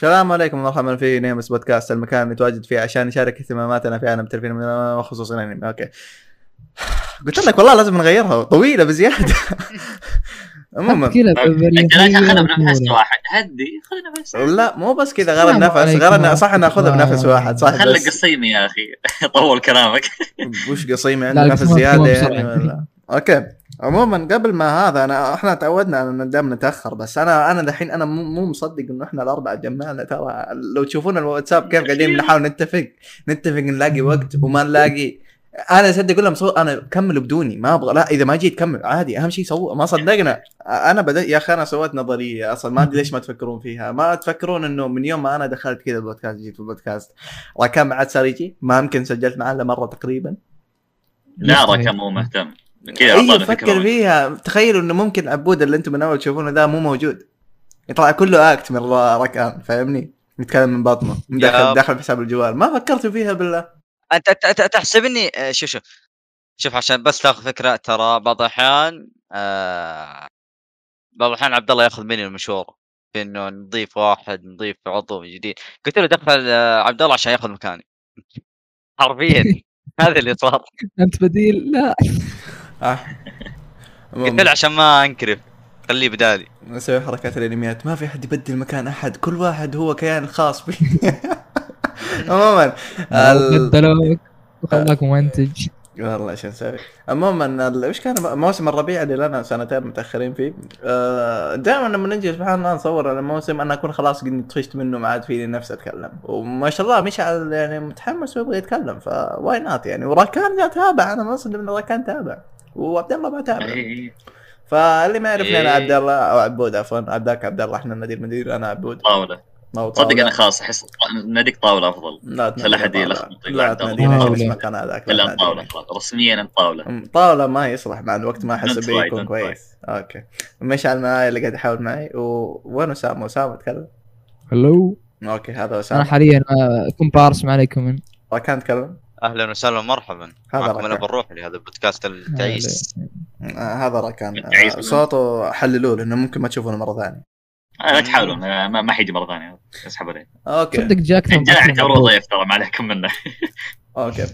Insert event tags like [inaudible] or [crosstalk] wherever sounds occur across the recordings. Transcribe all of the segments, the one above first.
السلام عليكم ومرحبا في نيمس بودكاست المكان اللي نتواجد فيه عشان نشارك اهتماماتنا في عالم التلفزيون وخصوصا الأنمي. okay. قلت لك والله لازم نغيرها طويلة بزيادة. [laughs] عموما. لا تاخذها بنفس واحد. هدي خذ نفس لا مو بس كذا غير النفس غير ورحمة صح ناخذها الله. بنفس واحد صح خليك بس. قصيمي يا أخي. [laughs] طول كلامك. وش قصيمي؟ لا، عنده نفس زيادة. يعني أوكي. عموما قبل ما هذا انا إحنا تعودنا إن دائما نتأخر بس أنا أنا دحين أنا مو مو مصدق إنه إحنا الأربعة جمعنا ترى لو تشوفون الواتساب كيف قاعدين بنحاول نتفق نتفق نلاقي وقت وما نلاقي. أنا صدق أقول لهم صو... أنا كملوا بدوني ما أبغى لا إذا ما جيت كمل عادي أهم شيء سووا ما صدقنا. أنا بدأت يا أخي أنا سويت نظرية أصلا ما أدري ليش ما تفكرون فيها. ما تفكرون إنه من يوم ما أنا دخلت كذا البودكاست جيت في البودكاست راكان ما عاد صار يجي؟ ما يمكن سجلت معاه إلا مرة تقريبا. لا راكان مو مهتم. كذا أيوه فكر فيها. تخيلوا إنه ممكن عبود اللي أنتم من أول تشوفونه ذا مو موجود. يطلع كله اكت من ركان فاهمني؟ يتكلم من بطنه داخل داخل في حساب الجوال. ما فكرتوا فيها بالله. انت تحسبني آه، شوف شوف. شوف عشان بس تاخذ فكرة ترى بعض الأحيان آه بعض الأحيان عبد الله يأخذ مني المشوره في إنه نضيف واحد نضيف عضو جديد. قلت له دخل آه، عبد الله عشان يأخذ مكاني. حرفيا. [laughs] هذا اللي صار. أنت بديل لا. [laughs] قلت له عشان ما انكرف. خليه بدالي. نسوي حركات الانميات. ما في حد يبدل مكان أحد. كل واحد هو كيان خاص به [laughs] عموما بدلوك وخلاك منتج. والله إيش نسوي. عموما وش كان موسم الربيع اللي لنا سنتين متأخرين فيه. آه، دائما لما نجي سبحان الله نصور الموسم أنا أكون خلاص قد طفشت منه ما عاد فيني نفسي أتكلم. وما شاء الله مشعل يعني متحمس ويبغى يتكلم ف why not يعني. وراكان جاء تابع. أنا ما أصدق إن راكان تابع. وعبد الله ما تابع. إيه، فاللي ما يعرفني أنا إيه. عبد الله أو عبود عفوا عبداك عبد الله إحنا المدير مدير أنا عبود. طاولة. ما هو صدق. أنا خلاص أحس ناديك طاولة أفضل. لا لا تنادينا يلخبط. لا. تنادينا شو طاولة. اسمك أنا ذاك لا. طاولة رسميا طاولة. أم، طاولة ما يصلح مع الوقت ما أحس Don't به try, يكون don't كويس. أوكي. مشعل معاي اللي قاعد يحاول معي. وين أسامة؟ أسامة تكلم؟ هلو أوكي هذا أنا اسامه حاليا آه، كومبارس ما عليكم. من راكان تكلم. أهلا وسهلا ومرحبا. هذا معكم أنا راكان بنروح لهذا البودكاست التعيس آه هذا راكان تعيس. آه صوته حللوه لأنه ممكن ما تشوفونه مرة ثانية. آه، لا تحاولون آه، ما ما حيجي مرة ثانية. اسحب عليه. okay. صدق جاك اعتبره ضيف. ترى ما عليكم منه. [laughs] أوكي.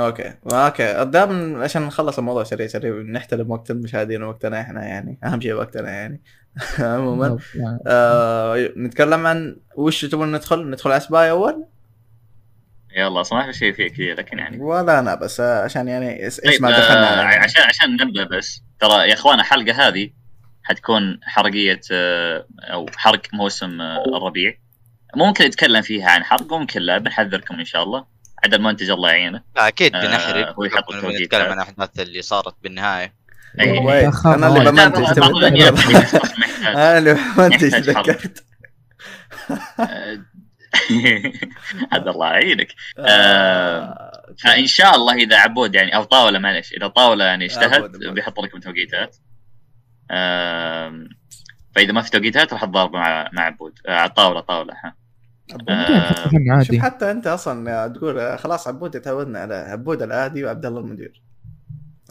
أوكي. أوكي. دام عشان نخلص الموضوع سريع سريع نحترم وقت المشاهدين ووقتنا إحنا يعني. أهم شيء وقتنا يعني. [laughs] عموما آه نتكلم عن وش تبون ندخل؟ ندخل على سباي أول؟ يلا أصلا ما في شيء فيه كثير لكن يعني ولا أنا بس آه، عشان يعني اس- طيب اسمع آه، دخلنا يعني. عشان عشان نبدا بس ترى يا اخوان الحلقة هذه حتكون حرقيه آه، أو حرق موسم آه، الربيع ممكن نتكلم فيها عن حرق وممكن لا بنحذركم ان شاء الله عاد المنتج الله يعينه لا أكيد آه، بنحرق هو يحط ما. نتكلم عن الاحداث اللي صارت بالنهايه أي. ويت تأخرنا أنا اللي بمنتج. أنا اللي بمنتج يحتاج [laughs] هذا الله يعينك. آه، فان شاء الله إذا عبود يعني أو طاولة معلش إذا طاولة يعني اجتهد عبود. بيحط لكم توقيتات. آم، فإذا ما في توقيتات راح تضارب مع مع عبود. آه، على الطاولة طاولة ها. آه، شوف حتى أنت أصلا تقول آه، خلاص عبود تعودنا على عبود العادي وعبد الله المدير.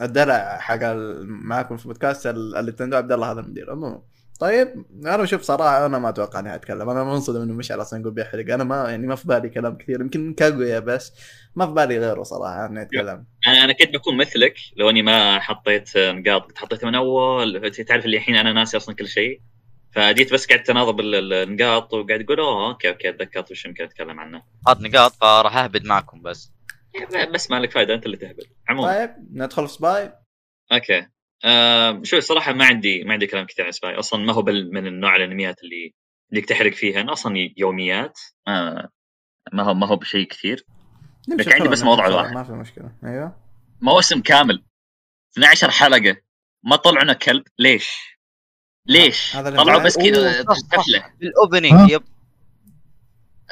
الدلع حق معاكم في بودكاست ال- اللي تندو عبد الله هذا المدير. عموما. طيب أنا بشوف صراحة أنا ما أتوقع إني أتكلم. أنا منصدم إنه مشعل أصلا يقول بيحرق. أنا ما يعني ما في بالي كلام كثير. يمكن كاغويا بس ما في بالي غيره صراحة إني أتكلم. أنا أنا كنت بكون مثلك لو إني ما حطيت نقاط. كنت حطيتها من أول. تعرف اللي الحين أنا ناسي أصلا كل شيء. فجيت بس قعدت اناظر بالنقاط وقاعد أقول أوه okay okay أتذكرت وش يمكن أتكلم عنه. حاط نقاط فراح أهبد معكم بس. بس ما لك فائده أنت اللي تهبل عموما. طيب ندخل في سباي. okay. آه شو الصراحه ما عندي ما عندي كلام كثير عن Spy أصلا ما هو بال- من النوع الأنميات اللي اللي تحرق فيها أنا أصلا يوميات آه ما هو ما هو بشيء كثير نمشي لك عندي بس موضوع نمشي بسرعة، واحد. ما في مشكلة أيوه موسم كامل 12 حلقة ما طلعوا كلب ليش؟ ليش؟ طلعوا. بس كذا. تفله بال opening يب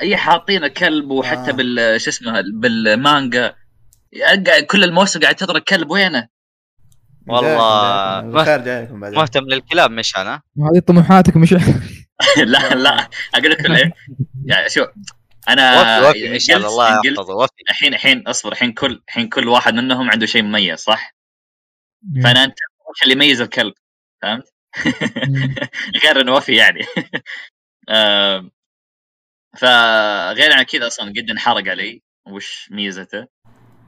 إي حاطين كلب وحتى آه. بال شو اسمه بالمانجا كل الموسم قاعد تضرب كلب وينه؟ والله. مهتم للكلاب مش أنا. هذه طموحاتك مش [laughs] لا لا. أقول لك إيه يعني شو أنا وفي وفي إن شاء الله يحفظه وفي. الحين الحين أصبر الحين كل الحين كل واحد منهم عنده شيء مميز صح؟ فأنا أنت وش اللي يميز الكلب فهمت؟ [laughs] غير إنه وفي يعني. [laughs] فغير عن كذا أصلا قد انحرق علي وش ميزته؟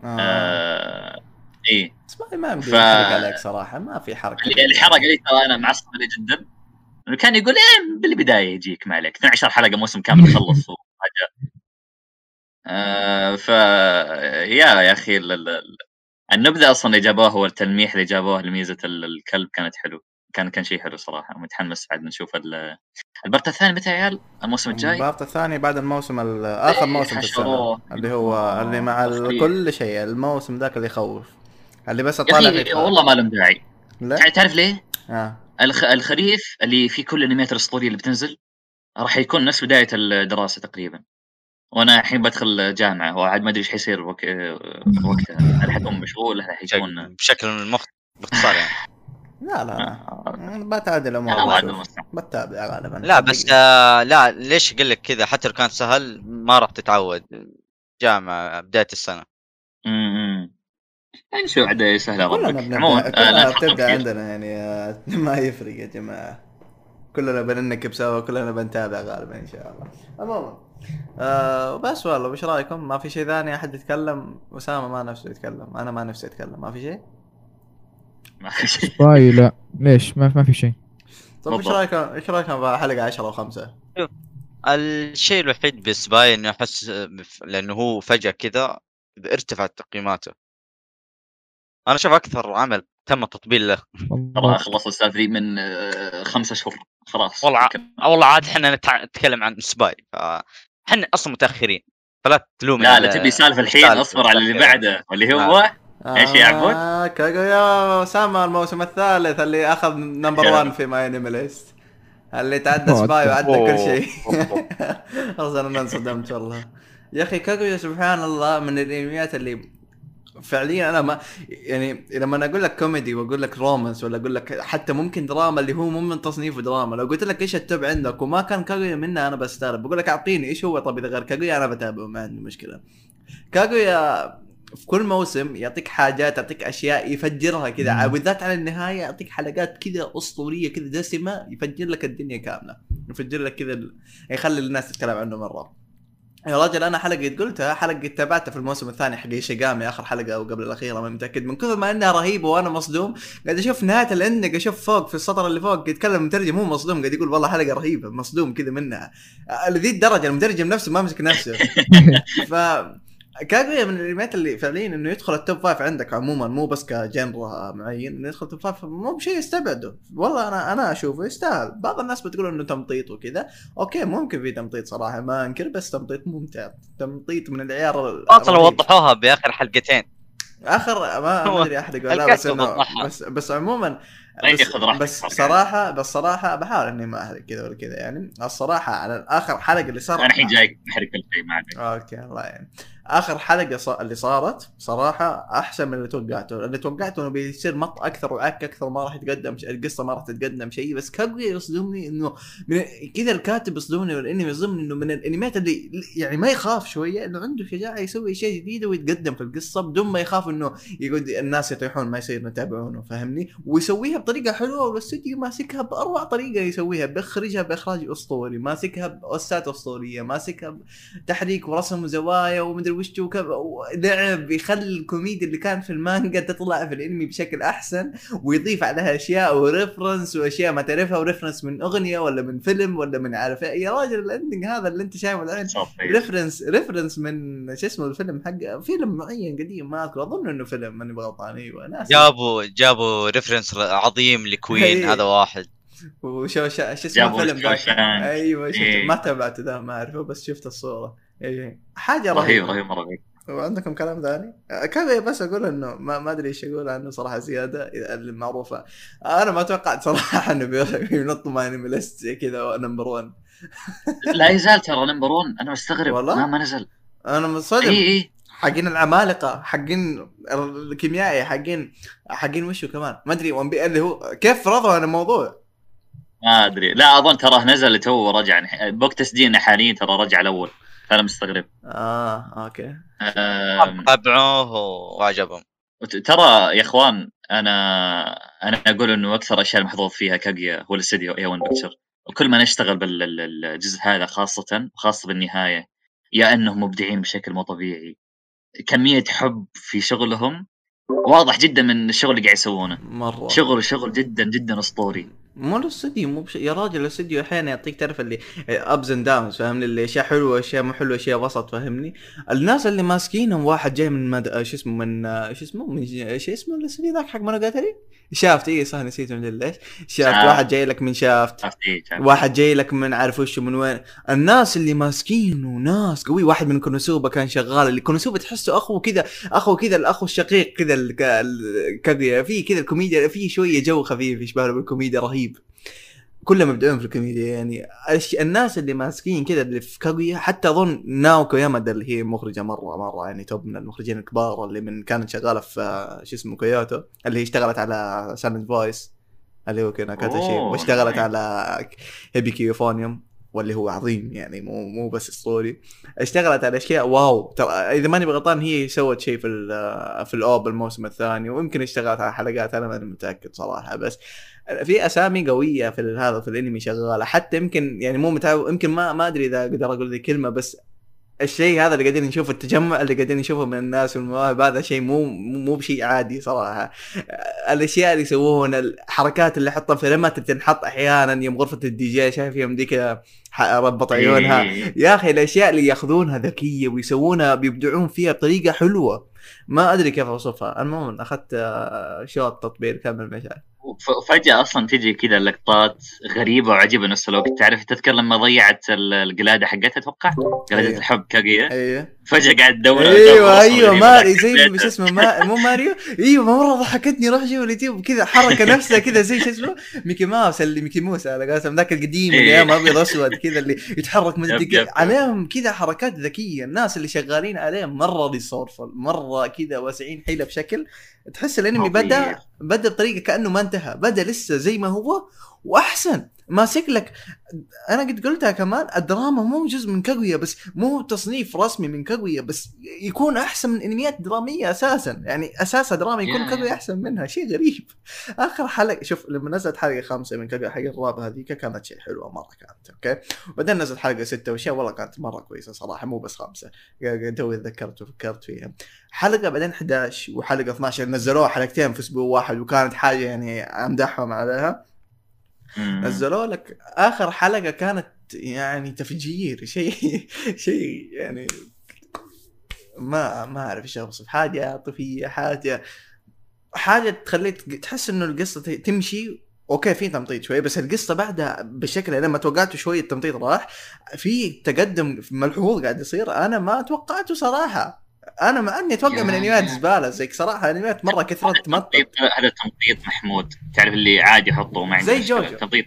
آه. آه... إيه بس ما ما ف- عليك صراحة ما في حركة اللي اللي حرق ترى أنا معصب عليه جدا كان يقول إيه بالبداية يجيك ما عليك 12 حلقة موسم كامل يخلص [laughs] وحاجه آه ف يا يا أخي ال- ال- ال- النبذة أصلا اللي جابوها والتلميح اللي جابوه لميزة ال- الكلب كانت حلو كان كان شيء حلو صراحة متحمس بعد نشوف ال- البارت الثاني متى يا عيال؟ الموسم الجاي؟ البارت الثاني بعد الموسم ال- آخر إيه، موسم في السنة. اللي هو اللي مع. كل شيء الموسم ذاك اللي يخوف اللي بس اطالع والله ما لهم داعي. لا. تع- تعرف ليه؟ آه. الخ... الخريف اللي فيه كل الانميات الاسطوريه اللي بتنزل راح يكون نفس بداية الدراسة تقريبا. وأنا الحين بدخل جامعة وعاد ما أدري إيش حيصير وك... وقتها. هل حكون مشغول؟ هل حيكون بشكل مخ باختصار يعني. [laughs] لا لا آه، لا بتعدل الأمور. بتتابع غالبا. لا بس آه لا ليش أقول لك كذا؟ حتى لو كان سهل ما راح تتعود. جامعة بداية السنة. امم يعني شو عاد سهلة كلنا ربك عموما آه، كلنا بتبدأ. عندنا يعني آه، [laughs] ما يفرق يا جماعة. كلنا بننكب سوا كلنا بنتابع غالبا إن شاء الله. عموما آه بس والله وش رأيكم؟ ما في شيء ثاني أحد يتكلم؟ اسامه ما نفسه يتكلم. أنا ما نفسي أتكلم. ما في شيء؟ [laughs] ما في شيء. باي لا. ليش؟ ما ما في شيء. طيب إيش. رايكم إيش رأيكم بحلقه 10 و5 الشيء الوحيد ب Spy إنه احس لأنه هو فجأة كذا ارتفعت تقييماته. أنا أشوف أكثر عمل تم التطبيل له. ترى خلص ذي من آه، خمسة اشهر خلاص. والله. والله عاد إحنا نتع- نتكلم عن Spy فاحنا أصلا متأخرين. فلا تلوم لا لا تبي سالفة الحين؟ السالفة أصبر على اللي. بعده واللي هو إيش يا عبود؟ آه كاغويا ساما الموسم الثالث اللي أخذ number يا 1 في MyAnimeList اللي تعدى Spy وعدى كل. شيء. خلاص [laughs] أنا انصدمت والله. يا أخي كاغويا سبحان الله من الأنميات اللي فعليا أنا ما يعني لما أنا أقول لك كوميدي وأقول لك romance ولا أقول لك حتى ممكن دراما اللي هو مو من تصنيفه دراما لو قلت لك إيش ال top عندك وما كان كاغويا منها أنا بستغرب بقول لك أعطيني إيش هو؟ طب إذا غير كاغويا أنا بتابعه ما عندي مشكلة. كاغويا في كل موسم يعطيك حاجات يعطيك أشياء يفجرها كذا. بالذات على النهاية يعطيك حلقات كذا أسطورية كذا دسمة يفجر لك الدنيا كاملة يفجر لك كذا يخلي الناس تتكلم عنه مرة. يا رجل أنا حلقة قلتها حلقة تابعتها في الموسم الثاني حق إيشيغامي آخر حلقة أو قبل الأخيرة ما متأكد. من كثر ما إنها رهيبة وأنا مصدوم قاعد أشوف نهاية ال ending أشوف فوق في السطر اللي فوق يتكلم مترجم هو مصدوم قاعد يقول والله حلقة رهيبة مصدوم كذا منها. لذي الدرجه المترجم نفسه ما مسك نفسه. [laughs] ف كاغويا من الانميات اللي فعليا إنه يدخل ال top five عندك عموما مو بس ك genre معين إنه يدخل ال top five مو بشيء يستبعده. والله أنا أنا أشوفه يستاهل. بعض الناس بتقول إنه تمطيط وكذا. okay ممكن في تمطيط صراحة ما أنكر بس تمطيط ممتع. تمطيط من العيار أصلا. وضحوها بآخر حلقتين. آخر ما أدري أحد يقول لا الكاتب بس انه. بس بس عموما بس, بس. صراحة بس صراحة بحاول إني ما أحرق كذا ولا كذا يعني. الصراحة على آخر حلقة اللي صار أنا الحين جايك شيء ما عليك okay الله يعني آخر حلقة ص... اللي صارت صراحة أحسن من اللي توقعته اللي توقعته انه بيصير مط أكثر وعك أكثر ما راح يتقدم ش... القصة ما راح تتقدم شيء. بس كاغويا يصدمني إنه من كذا الكاتب يصدمني والأنمي يصدمني إنه من الأنميات اللي يعني ما يخاف شوية إنه عنده شجاعة يسوي شيء جديد ويتقدم في القصة بدون ما يخاف إنه يقعد الناس يطيحون ما يصير يتابعونه فاهمني ويسويها بطريقة حلوة والأستوديو ماسكها بأروع طريقة يسويها. بيخرجها بإخراج أسطوري ماسكها باوسات أسطورية ماسكها تحريك ورسم وزوايا ومدري وش وكذا ولعب يخلي الكوميديا اللي كان في المانجا تطلع في الانمي بشكل أحسن ويضيف عليها أشياء و reference وأشياء ما تعرفها و reference من أغنية ولا من فيلم ولا من عارف إيه. يا راجل ال ending هذا اللي أنت شايفه طيب. reference reference من شو اسمه الفيلم حق فيلم معين قديم ما اذكر أظن إنه فيلم ماني غلطان أيوه ناس جابوا جابوا reference عظيم لكوين هي. هذا واحد وشو شو اسمه الفيلم ذاك. أيوه شفت إيه. ما تابعته ذا ما أعرفه بس شفت الصورة اي حاجة رهيب رهيبة. رهيب مرة رهيب. وعندكم كلام ثاني؟ كذا بس أقول إنه ما, ما أدري إيش أقول عنه صراحة زيادة اللي معروفه أنا ما توقعت صراحة إنه بي- [laughs] بينطوا MyAnimeList زي كذا number 1 [laughs] لا يزال ترى number 1 أنا مستغرب. والله؟ ما ما نزل. أنا منصدم إي إي. حقين العمالقة حقين الكيميائي حقين حقين وشو كمان؟ ما أدري One Piece اللي هو كيف رضوا عن الموضوع؟ ما أدري. لا أظن ترى نزل تو ورجع بوقت تسجيلنا حاليا ترى رجع الأول. فانا مستغرب. آه okay. تابعوه وعجبهم. وت- ترى يا إخوان أنا أنا أقول إنه أكثر أشياء محظوظ فيها كاغويا هو الاستديو A-1 Pictures. وكل ما نشتغل بالجزء هذا خاصة خاصه بالنهاية يا إنهم مبدعين بشكل مو طبيعي. كمية حب في شغلهم واضح جدا من الشغل اللي قاعد يسوونه. مرة. شغل شغل جدا جدا أسطوري. مو الاستوديو مو بش... يا راجل الاستوديو أحيانا يعطيك تعرف اللي ups and downs فاهمني اللي أشياء حلوة اشياء مو حلوة أشياء وسط فاهمني الناس اللي ماسكينهم واحد جاي من مد... شو اسمه؟ من شو اسمه؟ من شو اسمه الاستوديو ذاك حق مونوغاتاري Shaft اي صح نسيته من ليش Shaft Shaft. واحد جاي لك من Shaft. إيه، شايف؟ واحد جاي لك من عارف وش من وين. الناس اللي ماسكين وناس قوي. واحد من كونوسوبا كان شغال اللي كونوسوبا تحسه اخو كذا اخو كذا الأخو الشقيق كذا ال- في كذا الكوميديا في شوية جو خفيف يشبه بالكوميديا رهيب. كلهم مبدعين في الكوميديا يعني الناس اللي ماسكين كذا اللي في كاغويا حتى أظن ناوكو يامادا اللي هي مخرجة مرة مرة يعني top من المخرجين الكبار اللي من كانت شغالة في آه، شو اسمه كويوتو اللي هي اشتغلت على Silent Voice اللي هو أوه، واشتغلت. [laughs] على هيبيكي يوفونيوم واللي هو عظيم يعني مو مو بس اسطوري اشتغلت على أشياء wow ترى إذا ماني غلطان هي سوت شيء في ال- في ال op الموسم الثاني ويمكن اشتغلت على حلقات أنا ماني متأكد صراحة بس في أسامي قوية في هذا في الأنمي شغالة. حتى يمكن يعني مو متعود يمكن ما ما أدري إذا أقدر أقول ذي كلمه بس الشيء هذا اللي قاعدين نشوفه التجمع اللي قاعدين نشوفه من الناس والمواهب هذا شيء مو مو بشيء عادي صراحة. الأشياء اللي يسووها الحركات اللي يحطها في لما تنحط أحيانا يوم غرفة الدي جي شايف يوم ذيك ربط عيونها. إيه. يا أخي الأشياء اللي يأخذونها ذكية ويسوونها بيبدعون فيها بطريقة حلوة. ما أدري كيف أوصفها. المهم أخذت شوط تطبيل كمل مشعل وف- وفجأة أصلا تجي كذا لقطات غريبة وعجيبة نفس الوقت. تعرف تذكر لما ضيعت ال- القلادة حقتها أتوقع؟ قلادة أيوه. الحب كاغيا؟ أيوه. فجأة قاعد تدور أيوه أيوه ماري زي مش اسمه ما مو ماريو أيوه مرة ضحكتني روح شوف اليوتيوب كذا حركة نفسها كذا زي شو اسمه ميكي ماوس اللي ميكي موس على قولتهم ذاك القديم اللي إيه. أيام أبيض اسود كذا اللي يتحرك يب. عليهم كذا حركات ذكية الناس اللي شغالين عليهم مرة ريسورفل مرة كذا واسعين حيلة بشكل تحس الأنمي. بدا بدأ بطريقة كأنه ما انتهى بدأ لسه زي ما هو وأحسن ماسك لك أنا قد قلتها كمان الدراما مو جزء من كاغويا بس مو تصنيف رسمي من كاغويا بس يكون أحسن من أنميات درامية أساسا. يعني اساسها دراما يكون يا- كاغويا أحسن منها شيء غريب. [laughs] آخر حلقة شوف لما نزلت حلقة خامسة من كاغويا حق الرابع هذيك كانت شيء حلوة مرة كانت أوكي؟ وبعدين نزلت حلقة ستة واشياء والله كانت مرة كويسة صراحة مو بس خمسه توي تذكرت وفكرت فيها. حلقة بعدين 11 وحلقة 12 نزلوها حلقتين في أسبوع واحد وكانت حاجة يعني أمدحهم عليها. نزلوا لك آخر حلقة كانت يعني تفجير شيء [laughs] شيء يعني ما ما أعرف إيش اوصف حاجة عاطفية حاجة حاجة تخليك تحس إنه القصة تمشي. أوكي في تمطيط شوي بس القصة بعدها بشكل لما توقعت شوية التمطيط راح في تقدم ملحوظ قاعد يصير أنا ما توقعته صراحة. أنا مع أني أتوقع من أنميات زبالة زيك صراحة أنميات مرة كثرت تمطط. تمطيط هذا تمطيط محمود. تعرف اللي عادي يحطه ما عنده زي. جوجو. تمطيط.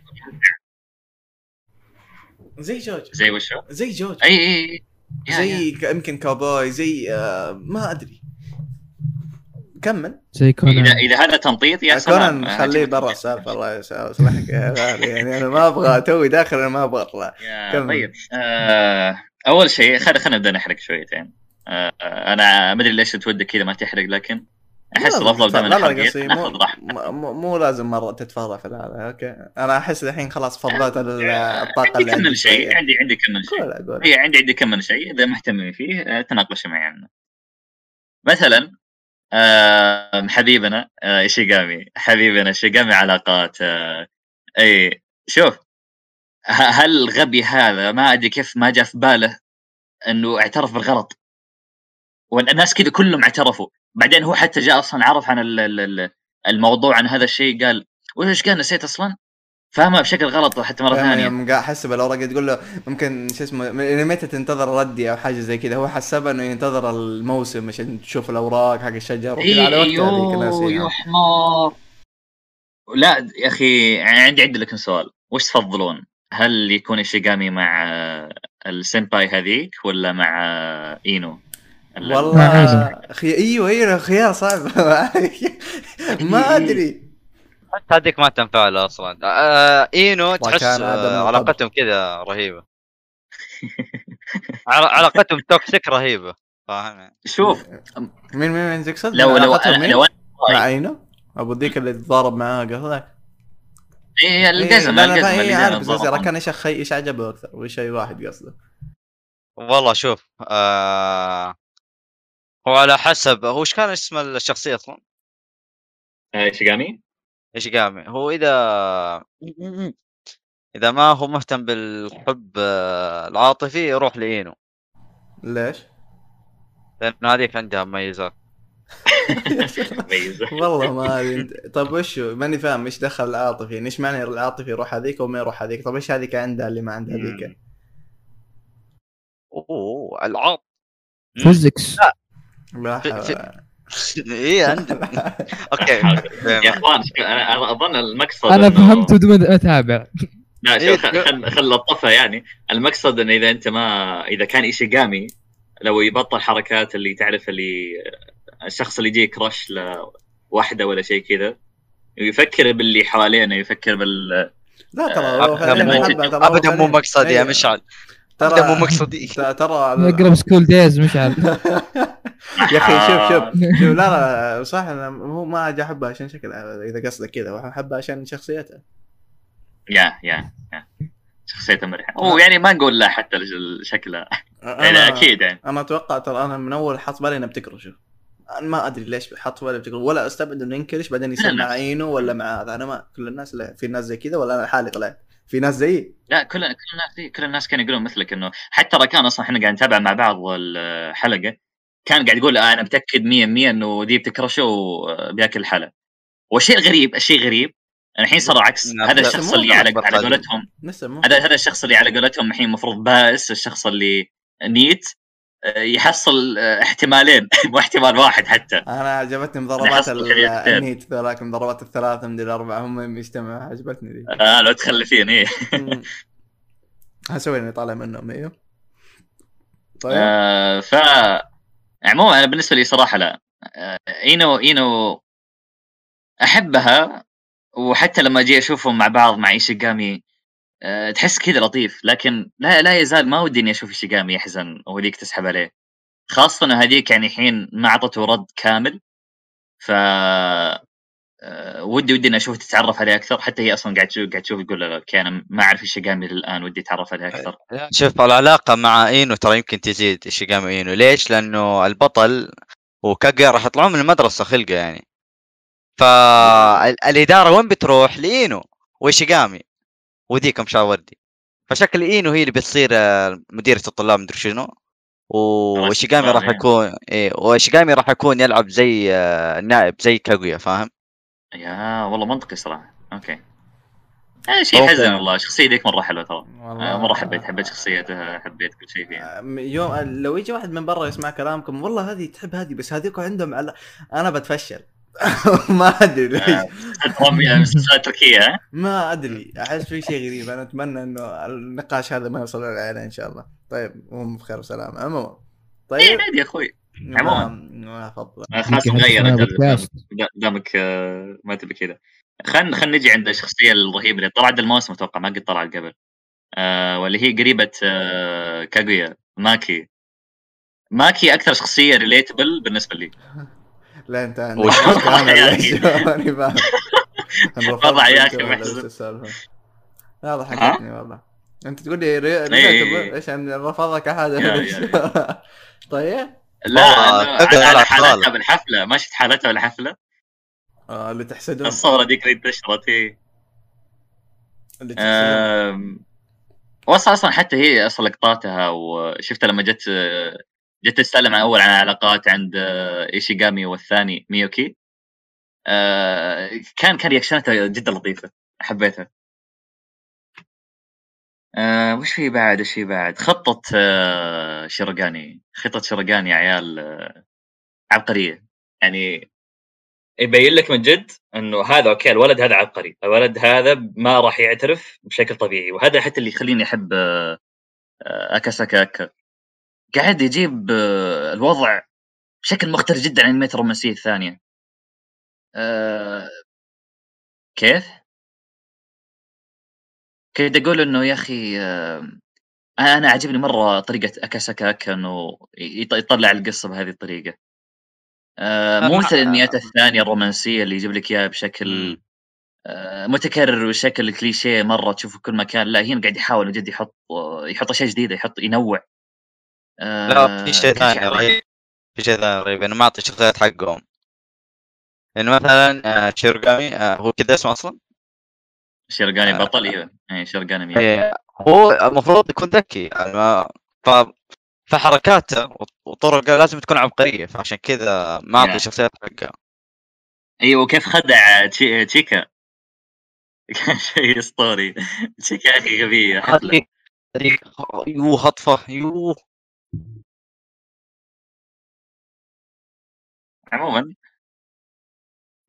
زي جوجو. زي وشو؟ زي جوجو. اي اي أي. يا- زي يمكن كاوبوي زي آه ما أدري. كمل زي كونان. اذا إذا هذا تمطيط يا سلام. كونان خليه. برا السالفه الله يصلحك يا غالي يعني أنا ما أبغى توي داخل أنا ما أبغى. اطلع. طيب. آه أول شيء خلينا خلينا نبدأ نحرق شويتين. أنا ما أدري ليش تودك كذا ما تحرق لكن أحس لا، الأفضل لا، دائما لا لا قصدي مو, مو- لازم مرة تتفرع في هذا أوكي؟ أنا أحس الحين خلاص فضيت ال- الطاقة عندي اللي كم عندي شيء. عندي. عندي كم من شيء. هي عندي عندي كم من شيء إذا مهتمين فيه آه، تناقشوا معي عنه. مثلا آه حبيبنا آه إيشيغامي. حبيبنا شيغامي علاقات آه اي شوف هل الغبي هذا؟ ما أدري كيف ما جاء في باله إنه اعترف بالغلط. والناس كذا كلهم اعترفوا. بعدين هو حتى جاء أصلا عرف عن ال- ال- ال- الموضوع عن هذا الشيء قال وش قال نسيت أصلا؟ فهمها بشكل غلط حتى مرة يعني ثانية. يوم قاعد حسب الأوراق تقول له ممكن شو اسمه من متى تنتظر ردي أو حاجة زي كذا. هو حسبها إنه ينتظر الموسم عشان تشوف الأوراق حق الشجر وكذا على هذيك أيوه يا ناسيها حمار لا يا أخي عندي عندي لكم سؤال. وش تفضلون؟ هل يكون ايشيغامي مع السيمباي هذيك ولا مع إينو؟ ال- والله ما خي... إيوه إيوه خيار صعب [laughs] ما أدري. حتى هذيك ما تنفع له أصلا. آه إينو تحس آه. علاقتهم كذا رهيبة. علا- علاقتهم toxic رهيبة. فاهم؟ شوف. مين مين مين تقصد؟ لو لو مين؟ لو مع عينه أبو ذيك اللي تضارب معاه قصدك؟ إي إيه، فا- إيه، اللي عارف كان إيش أخي إيش عجبه أكثر وش اي واحد قصده؟ والله شوف آه هو على حسب هو إيش كان اسم الشخصية أصلا؟ آه، شيغامي إيش قامي هو إذا [clears throat] إذا ما هو مهتم بالحب آه، العاطفي يروح لإينو. ليش؟ لأنه هذيك عندها مميزات. [laughs] والله ما أدري. طيب وش هو؟ ماني فاهم إيش دخل العاطفي؟ يعني إيش معنى العاطفي يروح هذيك وما يروح هذيك؟ طيب إيش هذيك عندها اللي ما عندها هذيك؟ أوه العاط فيزكس لا. في- [laughs] إيه عندك [laughs] أوكي يا إخوان أنا أظن المقصد أنا فهمت بدون أتابع لا إيه، شوف خل خل- خل لطفها يعني المقصد إنه إذا أنت ما إذا كان ايشيغامي لو يبطل حركات اللي تعرف اللي الشخص اللي يجيه crush لواحده ولا شيء كذا يفكر باللي حوالينه يفكر بال لا ترى هو ابدا مو. مقصدي يا إيه. مشعل ترى مو مقصدي ترى نقرب سكول دايز مشعل يا أخي شوف شوف. [laughs] شوف لا لا صح أنا مو ما أجي أحبها عشان شكلها إذا قصدك كذا احبها عشان شخصيتها. يا يا يا. شخصيته مريحه هو يعني ما نقول لا حتى شكلها يعني أنا أكيد يعني. أنا أتوقع ترى أنا من أول حط بالي إنه بتكرشه أنا ما أدري ليش حط بالي بتكرش ولا أستبعد إنه ينكرش بعدين يصير. مع اينو ولا مع هذا. أنا ما كل الناس لا في ناس زي كذا ولا أنا لحالي طلعت. في ناس زيي. لا كل كل الناس دي كل الناس كانوا يقولون مثلك إنه حتى ركان أصلا إحنا قاعد نتابع مع بعض الحلقة كان قاعد يقول آه أنا متأكد 100% إنه دي بتكرشه وبياكل الحلا والشيء الغريب الشيء الغريب الحين صار عكس. هذا الشخص اللي على على. قولتهم هذا هذا الشخص اللي على قولتهم الحين المفروض بائس الشخص اللي نيت آه، يحصل آه، احتمالين. [laughs] مو احتمال واحد حتى. أنا عجبتني مضاربات. النيت ذولاك المضاربات الثلاثة من الأربعة هم يجتمعوا عجبتني ذي. آه لو تخلفين إيه. [laughs] هسوي إني طالع منهم إيوه. طيب. آه ف عموما أنا بالنسبة لي صراحة لا. آه إينو إينو أحبها وحتى لما أجي أشوفهم مع بعض مع إيشيغامي آه تحس كذا لطيف لكن لا لا يزال ما ودي إني أشوف ايشيغامي يحزن وهذيك تسحب عليه. خاصة إنه هذيك يعني الحين ما أعطته رد كامل ف آه، ودي ودي إني أشوف تتعرف عليه أكثر حتى هي أصلا قاعد تشوف قاعد تشوف تقول okay أنا ما أعرف ايشيغامي الآن ودي أتعرف عليه أكثر. شوف العلاقه مع إينو ترى يمكن تزيد شيغامي إينو. ليش؟ لأنه البطل وكاغويا راح يطلعون من المدرسة خلقة يعني. فالاداره وين بتروح؟ لإينو. وشيغامي وذيك مشاور وردي فشكل إينو هي اللي بتصير آه، مديرة الطلاب مدري شنو. وشيغامي راح يعني. يكون إيه وشيغامي راح يكون يلعب زي آه، النائب زي كاغويا فاهم؟ يا والله منطقي صراحة. okay. هذا شيء. يحزن والله. الشخصيه ذيك مرة حلوة ترى. آه، مرة حبيت حبيت شخصيتها حبيت كل شيء فيها. آه، يوم لو يجي واحد من برا يسمع كلامكم والله هذه تحب هذه بس هذيك عندهم على... أنا بتفشل. [laughs] ما أدري ليش. آه، درامية مسلسلات [laughs] تركية ها؟ ما أدري أحس في شيء غريب. أنا أتمنى إنه النقاش هذا ما يوصل للعيله إن شاء الله. طيب هم بخير وسلامة. عموما إيه طيب عادي يا أخوي. ما عموما. ما أفضل. آه، خلاص مغير. دا- دامك آه، ما تبي كذا. خلينا خلينا نجي عند الشخصية الرهيبة اللي طلعت الموسم أتوقع ما قد طلعت قبل. آه واللي هي قريبة آه كاغويا ماكي. ماكي أكثر شخصية relatable بالنسبة لي. [laughs] لا أنت ليش ماني فاهم أنا وضع يا ولا محزن. هذا ضحكتني والله. أنت تقول لي ري- إيه. relatable إيش يعني رفضك ليش؟ [laughs] طيب. لا على حالتها. بالحفلة. ما شفت حالتها بالحفلة. آه، اللي تحسدون. الصورة ذيك اللي انتشرت هي اللي تحسدون. وصل أصلا حتى هي أصلا لقطاتها وشفتها لما جت جت تتكلم عن أول عن علاقات عند آه، إيشيغامي والثاني ميوكي. آه، كان كان رياكشناتها جدا لطيفة حبيتها. آه، وش في بعد؟ وش في بعد؟ خطة آه، شيروغاني. خطة شيروغاني يا عيال آه، عبقرية. يعني يبين لك من جد إنه هذا okay الولد هذا عبقري. الولد هذا ما راح يعترف بشكل طبيعي. وهذا حتى اللي يخليني أحب آه، آه، اكاساكا اكا قاعد يجيب آه، الوضع بشكل مختلف جدا عن الميت الرومانسيه الثانية. آه، كيف؟ كنت أقول إنه يا أخي آه، أنا عجبني مرة طريقة اكاساكا اكا إنه يط- يطلع القصة بهذه الطريقة. آه، مو مثل الانميات الثانية الرومانسية اللي يجيب لك إياها بشكل متكرر وشكل كليشيه مرة تشوفه في كل مكان. لا هنا قاعد يحاول بجد يحط يحط أشياء جديدة يحط ينوع. آه، لا في شيء كل ثاني رهيب. رهيب في شيء ثاني رهيب إنه ما اعطي الشخصيات حقهم يعني مثلا آه، شيرغامي آه، هو كذا اسمه أصلا شيرغاني آه. بطل أيوه اي شيرغاني مية. إيه، هو المفروض يكون ذكي يعني ما ف فحركاته وطرقه لازم تكون عبقرية فعشان كذا ما أعطي. الشخصيات حقها أيوه وكيف خدع تشي- تشيكا [laughs] كان شيء أسطوري تشيكا أخي غبيه حفله يو هطفه يو عموما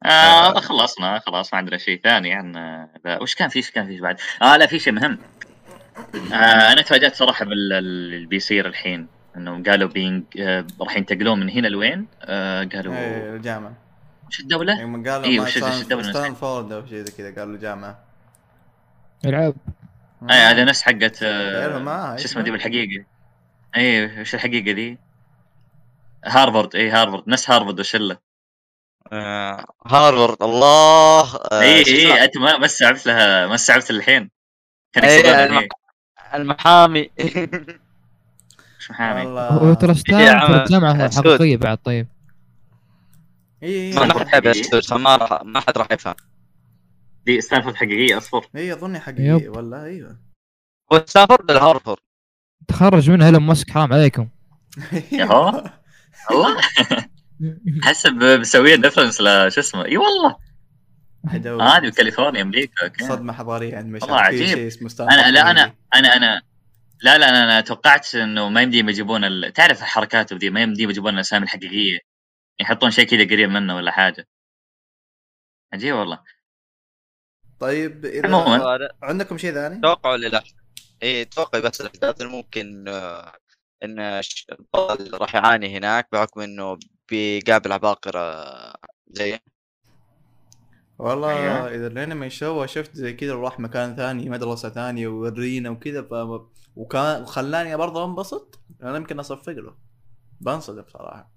آه هذا خلصنا خلاص ما عندنا شيء ثاني عن آه، ذا وش كان في إيش كان في بعد؟ آه لا في شيء مهم آه أنا تفاجأت صراحة باللي بيصير الحين إنهم قالوا بينج آه راح ينتقلون من هنا لوين؟ آه قالوا إيه الجامعة وش الدولة؟ يوم قالوا إيه، ما وش- الدولة ستانفورد أو شيء زي كذا قالوا الجامعة العاب اي هذا نفس حقت آه شو اسمها دي بالحقيقة؟ اي وش الحقيقة دي؟ هارفارد اي هارفارد نفس هارفارد وشلة. آه، هارفارد الله. آه، اي؟ اي أنت ما ما استوعبت لها ما استوعبت الحين إيه، إيه. المحامي. مش محامي. عم، جامعة سود. حقيقية بعد طيب. اي ما يتابع السوس فما راح ما حد راح يفهم دي ستانفورد حقيقية أصفر. اي اظني حقيقي والله إيوه. هو ستانفورد ولا هارفارد؟ تخرج منها ايلون ماسك حرام عليكم. [laughs] والله حسب مسويين reference لشو اسمه إي والله. هذه بكاليفورنيا أمريكا okay صدمة حضارية عند والله في عجيب. شيء اسمه ستانفورد أنا لا أنا حقيقي. أنا أنا لا لا أنا, أنا توقعت إنه ما يمديهم يجيبون ال... تعرف الحركات ودي ما يمديهم يجيبون الأسامي الحقيقية يحطون شيء كذا قريب منه ولا حاجة عجيب والله طيب إذا عموما. عندكم شيء ثاني؟ أتوقع ولا لا؟ إيه أتوقع بس الأحداث ممكن آه، إن ش- البطل راح يعاني هناك بحكم إنه بيقابل عباقرة زيه والله أيوة. إذا الأنمي شو شفت زي كذا راح مكان ثاني مدرسة ثانية وورينا وكذا ف وكان وخلاني برضه أنبسط. أنا يمكن أصفق له. بنصدم صراحة.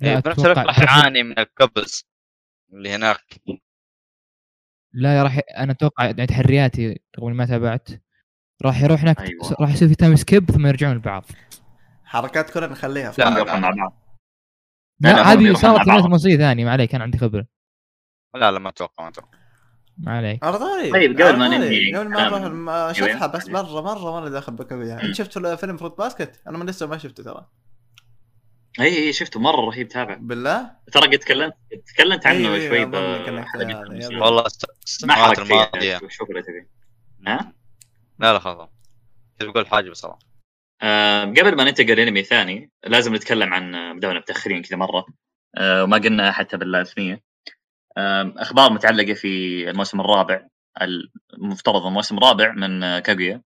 لا، إيه، بنفس الوقت راح يعاني من ال couples اللي هناك. لا يا راح أنا أتوقع تحرياتي رغم إني ما تابعت راح يروح هناك أيوة. راح يصير في time skip ثم يرجعون لبعض. حركات كلها نخليها لا، هم لا، يروحون مع لا. بعض لا، لا، لا هذه صارت. في مصرية ثانية ما عليك أنا عندي خبرة. لا لا ما أتوقع ما أتوقع. ما عليك. ارضاري طيب، قبل ما أرضاري. ننهي قبل ما ما شفتها أيوة. بس مرة مرة مره داخل بكوية. أنت شفت فيلم Fruits Basket أنا من لسه ما شفته ترى. أي أي شفته مرة رهيب تابع. بالله؟ ترى قد تكلمت تكلمت عنه أيوة، شوي. والله السنوات الماضية. شوف اللي تبي. ها؟ لا لا خلاص. كنت بقول حاجة بصراحة آه، قبل ما ننتقل لأنمي ثاني لازم نتكلم عن آه، بدونا متاخرين كذا مرة. آه، وما قلنا حتى بالاسميه آه، أخبار متعلقة في الموسم الرابع المفترض الموسم الرابع من آه، كاغويا.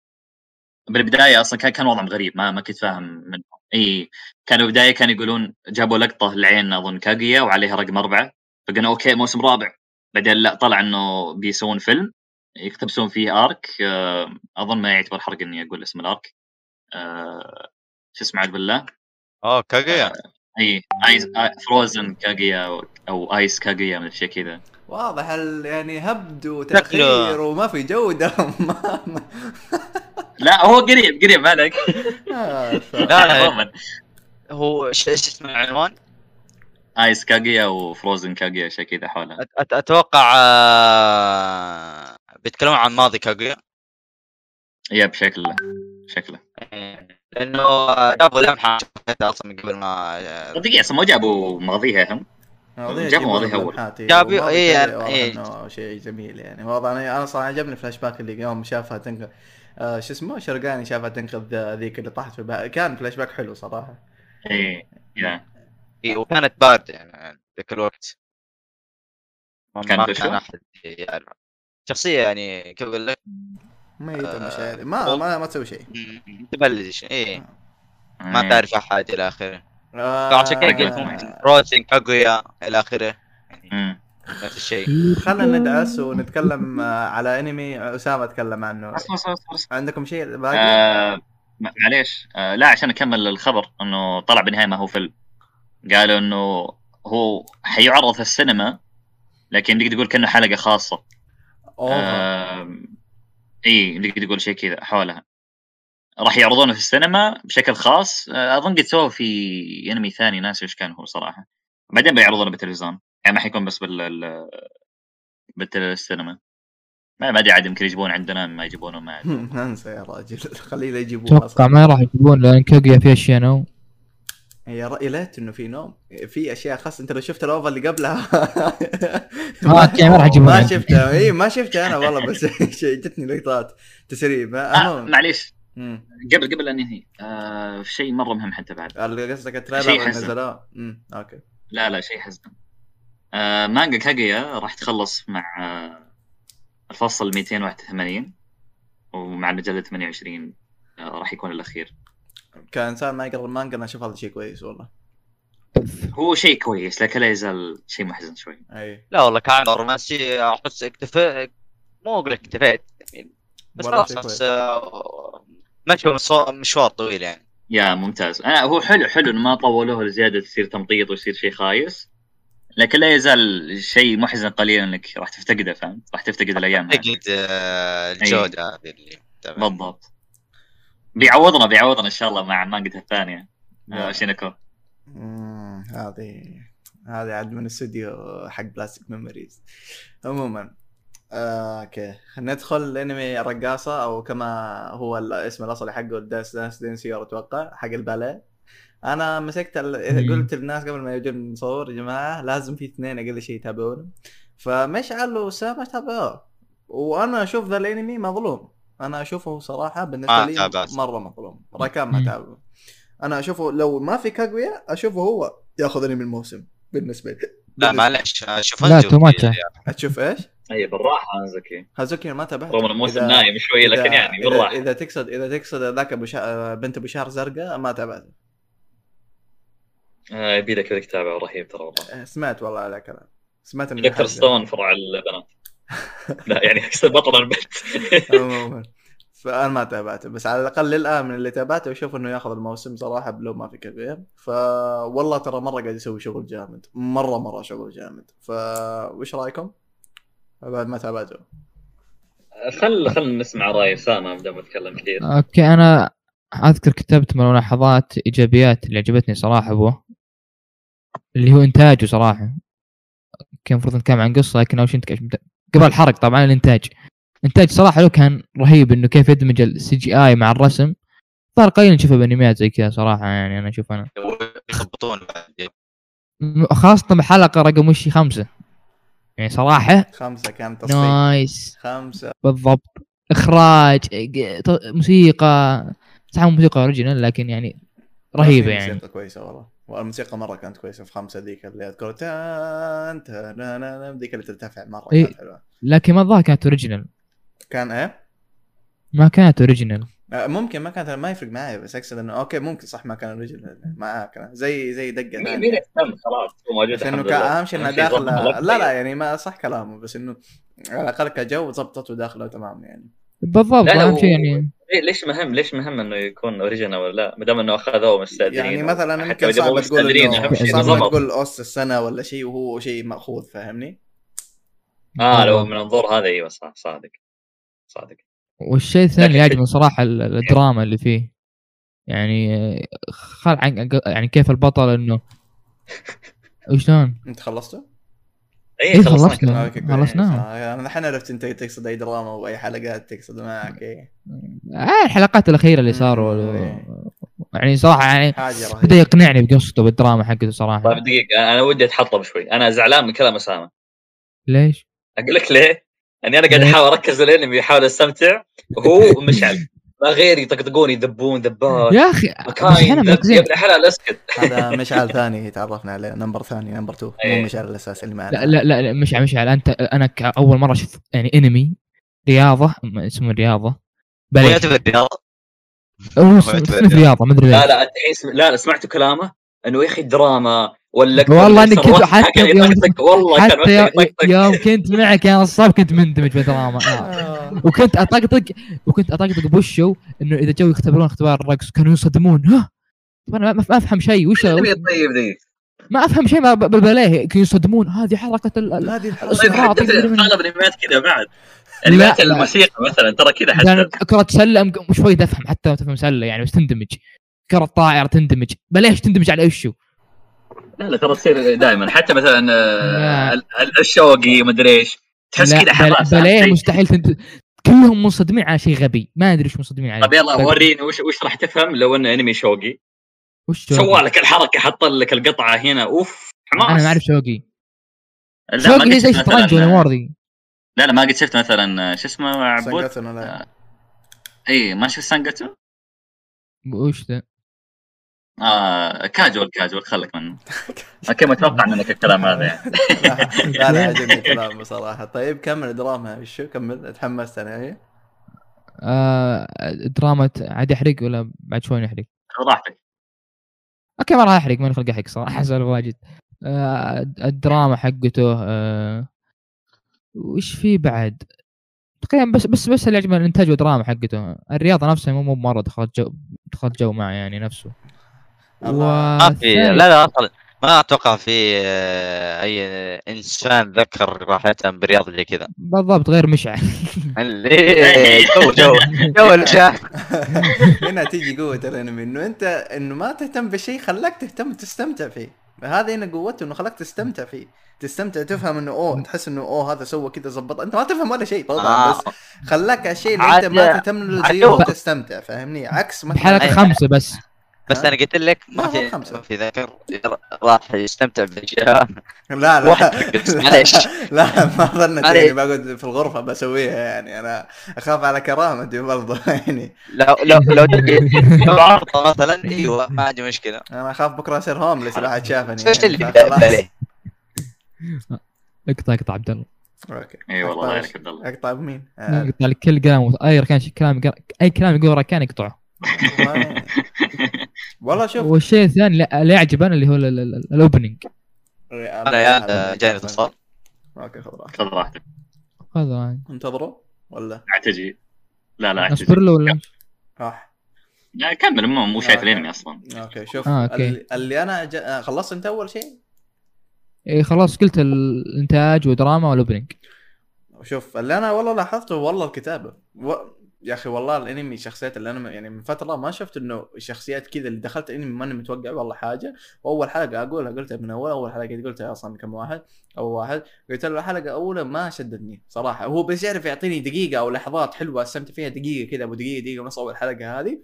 بالبداية أصلا كان وضعهم غريب ما ما كنت فاهم منهم إي كانوا بدايه كانوا يقولون جابوا لقطة لعين أظن كاغويا وعليها رقم أربعة. فقلنا okay موسم رابع. بعدين لا طلع إنه بيسوون فيلم. يقتبسون فيه arc آه، أظن ما يعتبر حرق إني أقول اسم ال arc آه، شو اسمه عاد بالله؟ اوه كاغيا. إي ice frozen كاغيا أو, أو ice كاغيا من شيء كذا. واضح ال- يعني هبد وتأخير وما في جودة. [laughs] ما ما- لا هو قريب قريب ما عليك. آه، [laughs] لا لا [laughs] عموما. هو إيش اسم العنوان؟ ايس كاغيا وفروزن كاغيا شيء كذا حولها أتوقع آه، بيتكلمون عن ماضي كاغويا يب شكله شكله لأنه جابوا لمحه أصلا من قبل ما آه، دقيقه أصلا ما جابوا ماضيها هم. جابوا أول. لمحات، إيه، جابوا- إيه، بالتالي واضح إيه. شيء جميل يعني. واضح أنا أنا صراحة عجبني الفلاش باك اللي يوم شافها تنقذ آه شو اسمه؟ شرقاني شافها تنقذ ذيك اللي طاحت في البحر. كان فلاش باك حلو صراحة. اي yeah. إيه، وكانت بارده يعني ذاك الوقت. ما كانت ما؟ كان أحد يعرف. شخصية يعني كيف أقول لك؟ ميتة آه، مش عارف ما ما, ما تسوي شيء. تبلش. إيه. ما إيه. تعرف أحد إلى آخره. آه. فعشان كذا قلت آه. كاغويا إلى آخره. يعني. نفس الشيء. خلينا ندعس ونتكلم آه، على أنمي. أسامة تكلم عنه. بس بس بس بس. عندكم شيء باقي؟ آه معليش. آه لا عشان أكمل الخبر إنه طلع بالنهاية ما هو فيلم. قالوا إنه هو حيعرض في السينما لكن تقدر تقول كأنه حلقة خاصة. اوه آم، إي تقدر تقول شيء كذا حولها راح يعرضونه في السينما بشكل خاص. آه، أظن قد سووا في أنمي ثاني ناسي وش كان هو صراحة. بعدين بيعرضونه بالتلفزيون. يعني ما حيكون بس بال ال- بالسينما ما ما أدري عاد يمكن يجيبون عندنا ما يجيبونه [laughs] ما. أنسى يا راجل. [laughs] خليه لا يجيبوه أتوقع ما راح يجيبون لأن كاغيا في أشياء نو. يا رأي ليت إنه في نوم. في أشياء خاصة. أنت لو شفت الأوفر اللي قبلها. آه، [laughs] ما راح ما عندي. شفتها إي ما شفتها أنا والله بس [laughs] جتني لقطات تسريب. آه المهم. معليش. قبل قبل ان ننهي. آه في شيء مرة مهم حتى بعد. اللي قصدك ال trailer اللي حزن. نزلوه؟ okay. لا لا شيء حزن. آه مانجا كاغيا راح تخلص مع آه الفصل 281 ومع المجلة 28 آه راح يكون الأخير. كإنسان ما يقرا المانجا أنا أشوف هذا شيء كويس والله. هو شيء كويس لكن لا يزال شيء محزن شوي. أي. لا والله كان رومانسي أحس اكتفيت مو أقول اكتفيت يعني بس خلاص. آه، مشوا مشوار- طويل يعني. يا ممتاز. آه هو حلو حلو إنه ما طولوه لزيادة تصير تمطيط ويصير شيء خايس لكن لا يزال شيء محزن قليلا إنك راح تفتقده فهمت؟ راح تفتقد الأيام هذه. تجد آه، الجودة هذه. بالضبط. بيعوضنا بيعوضنا إن شاء الله مع مانجته الثانية. آه. yeah. شينكو هذه هذه عاد من الاستوديو حق Plastic Memories عموما آه، okay. ندخل الانمي الرقاصة أو كما هو الاسم الاصلي حقه Dance Dance Danseur أتوقع حق الباليه. أنا مسكت ال... قلت للناس قبل ما يجون نصور يا جماعة لازم في اثنين أقل شيء يتابعونه فمشعل واسامه تابعوه؟ وأنا أشوف ذا الأنمي مظلوم. أنا أشوفه صراحة بالنسبة ما لي تابعت. مرة مظلوم. ركان ما. تابعه أنا أشوفه لو ما في كاغويا أشوفه هو ياخذ انمي الموسم بالنسبة لي. لا معلش آه، شوف لا توماتا. تشوف إيش؟ أي بالراحة زكي هازوكي ما تابعت رغم الموسم إذا- نايم شوي لكن إذا- يعني إذا, بالراحة. إذا تقصد إذا تقصد ذاك أبو شا... بنت أبو شعر زرقاء ما تابعته. آه، يبي لك تتابع رهيب ترى والله. آه، سمعت والله على كلام. سمعت إنه دكتور. ستون فرع البنات. [laughs] لا يعني بطل البنت عموما. [laughs] فأنا ما تابعته بس على الأقل للآن من اللي تابعته أشوف إنه ياخذ الموسم صراحة لو ما في كبير. فوالله ترى مرة قاعد يسوي شغل جامد مرة مرة شغل جامد. فوش رأيكم؟ بعد ما تابعته. خل خل نسمع رأي أسامة بدل ما نتكلم كثير. أوكي أنا أذكر كتبت ملاحظات إيجابيات اللي عجبتني صراحة ابو اللي هو إنتاجه صراحة. كان المفروض نتكلم عن قصة لكن أول شيء قبل الحرق طبعا الإنتاج. إنتاج صراحة له كان رهيب إنه كيف يدمج ال CGI مع الرسم صار قليل نشوفه بانميات زي كذا صراحة يعني أنا أشوف أنا. يضبطون بعد. م- خاصة بحلقة رقم وشي خمسة. يعني صراحة؟ خمسة كانت تصفيق. nice. خمسة. بالضبط. إخراج ط- موسيقى. صح موسيقى original لكن يعني رهيبة يعني. موسيقى كويسة والله. والموسيقى مرة كانت كويسة في خمسه ذيك اللي أذكر تان تان ذيك اللي ترتفع مرة إيه. كانت حلوة لكن ما الظاهر كانت original كان إيه؟ ما كانت original آه، ممكن ما كانت ما يفرق معي بس أقصد إنه okay ممكن صح ما كان رجل معاك. زي زي دقة مين ثانية. مين يهتم خلاص هو موجود بس إنه. أهم شيء انها أهم شيء داخله لا لا. يعني ما صح كلامه بس إنه على الأقل كجو ضبطت وداخله تمام يعني بالضبط لا، لا، اهم و- شيء يعني ليش مهم؟ ليش مهم إنه يكون اوريجينال ولا لا؟ ما دام إنه أخذوه مستأذنين يعني مثلا حتى يمكن صعب تقول إنه أهم شيء صعب تقول أوس السنة ولا شيء وهو شيء مأخوذ فاهمني؟ آه لو من منظور هذا إيوه صح صادق صادق. والشيء الثاني اللي يعجبني صراحة ال- الدراما اللي فيه. يعني خل عن يعني كيف البطل إنه [laughs] وشلون؟ أنت خلصته؟ اي إيه، خلصنا خلصنا. أنا الحين عرفت أنت تقصد أي دراما واي حلقات تقصد معك اي آه الحلقات الأخيرة اللي صاروا إيه. يعني صراحة يعني بدأ يقنعني بقصته بالدراما حقته صراحة طيب دقيقة أنا ودي أتحطم شوي أنا زعلان من كلام أسامة ليش؟ أقول لك ليه؟ اني أنا قاعد؟ أحاول أركز الانمي احاول أستمتع وهو مشعل ما غير يطقطقون يذبون ذبات يا أخي إحنا ذب- يا مركزين ابن الحلال أسكت. هذا [laughs] مشعل ثاني تعرفنا عليه number ثاني number 2 مو إيه. مشعل الاساسي اللي معنا. لا لا لا, لا مش مش أنت أنا أول مرة أشوف يعني انمي رياضة اسمه رياضة. هو يعتبر رياضة؟ هو يعتبر تصنيف رياضة. ما أدري لا لا الحين لا سمعتوا كلامه إنه يا أخي دراما ولا والله إني كنت حتى يوم- والله حتى يوم, كنت معك يا نصاب كنت مندمج بالدراما آه. [laughs] وكنت أطقطق وكنت أطقطق بوشو إنه إذا جو يختبرون اختبار الرقص كانوا ينصدمون ها؟ أنا ما ما أفهم شيء. وش الطيب ذي؟ ما أفهم شيء ما ب- بالبلاه يصدمون. هذه حركة هذه طيب اغلب الانميات كذا بعد. انميات لا. الموسيقى مثلا ترى كذا حتى. كرة سلة شوي تفهم حتى لو تفهم سلة يعني بس تندمج. كرة طائرة تندمج. بلاش تندمج على ايشو لا لا ترى تصير دائما حتى مثلا آه، الشوقي مدري إيش. تحس كذا بل- حماس عرفت؟ مستحيل تند... كلهم منصدمين على شيء غبي. ما أدري إيش منصدمين عليه. طيب يلا بل- وريني وش وش راح تفهم لو إنه أنمي shogi؟ وش سوى؟ لك الحركة حط لك القطعة هنا. أوف حماس. أنا ما أعرف shogi. لا، ما shogi زي شطرنج ولا مور ذي لا لا ما قد شفت مثلا آه، شو اسمه عبود؟ لا اي ما شفت Sangatsu وش ذا؟ آه casual casual خلك منه [laughs] okay متوقع منك الكلام هذا يعني [laughs] لا لا عجبني [laughs] الكلام بصراحة طيب كمل دراما شو كمل تحمست أنا إيه؟ آه دراما عاد يحرق ولا بعد شوي نحرق؟ راحتك okay ما راح احرق ماني خلق احرق صراحة سالفه واجد آه الدراما حقته آه وش في بعد؟ تقريبا بس بس بس اللي عجبني الانتاج والدراما حقته الرياضة نفسها مو مو مره دخلت جو دخلت جو معي يعني نفسه. ما في لا لا أصلا ما أتوقع في آه، أي إنسان ذكر راحته برياضه زي كذا. بالضبط غير مشعل. اللي جو جو جو [laughs] هنا تيجي قوة الأنمي إنه أنت إنه ما تهتم بشيء خلاك تهتم تستمتع فيه. هذا هنا قوته إنه خلاك تستمتع فيه. تستمتع تفهم إنه أوه تحس إنه أوه هذا سوى كذا زبط. أنت ما تفهم ولا شيء طبعا آه. بس خلاك الشيء اللي أنت ما تهتم له زيه وتستمتع فاهمني؟ عكس مثلا بحلقة خمسة بس. بس أنا قلت لك ما في خمسة. ما في ذكر راح يستمتع باشياء لا لا معليش. [laughs] لا ما ظنت معليش. يعني بقعد في الغرفة بسويها يعني أنا أخاف على كرامتي برضه [laughs] يعني لو لو لو لو [laughs] عرضة مثلا أيوه ما عندي مشكلة أنا أخاف بكرة أصير هوملس لا حد شافني إيش اللي يعني. بالي؟ اقطع اقطع عبد الله أوكي إي والله غيرك عبد الله أقطع بمين؟ أقطع لك كل كلام اي كان كلام أي كلام يقول كان يقطعه والله- شوف. والشيء الثاني لا- اللي يعجب أنا اللي هو ال- ال- ال- الاوبننج أنا يا جاني اتصال. أوكي خذ راحتك. خذ راحتك. هذا انتظروا ولا؟ أعتجي. لا لا اصبر اعتجي له ولا راح. لا كمل مو مو شايف. الأنمي أصلا. أوكي شوف آه، أوكي. اللي, أنا خلصت أنت أول شيء؟ إيه خلاص قلت الإنتاج ودراما والاوبننج شوف اللي أنا والله لاحظته والله الكتابة. و... يا أخي والله الأنمي شخصيات اللي أنا يعني من فترة ما شفت إنه شخصيات كذا اللي دخلت أنمي ماني متوقع والله حاجة. وأول حلقة أقولها قلتها من أول أول حلقة قلتها أصلا كم واحد؟ أو واحد. قلت له الحلقة الأولى ما شدتني صراحة. هو بس يعرف يعطيني دقيقة أو لحظات حلوة استمتع فيها دقيقة كذا أبو دقيقة دقيقة ونص أول حلقة هذه.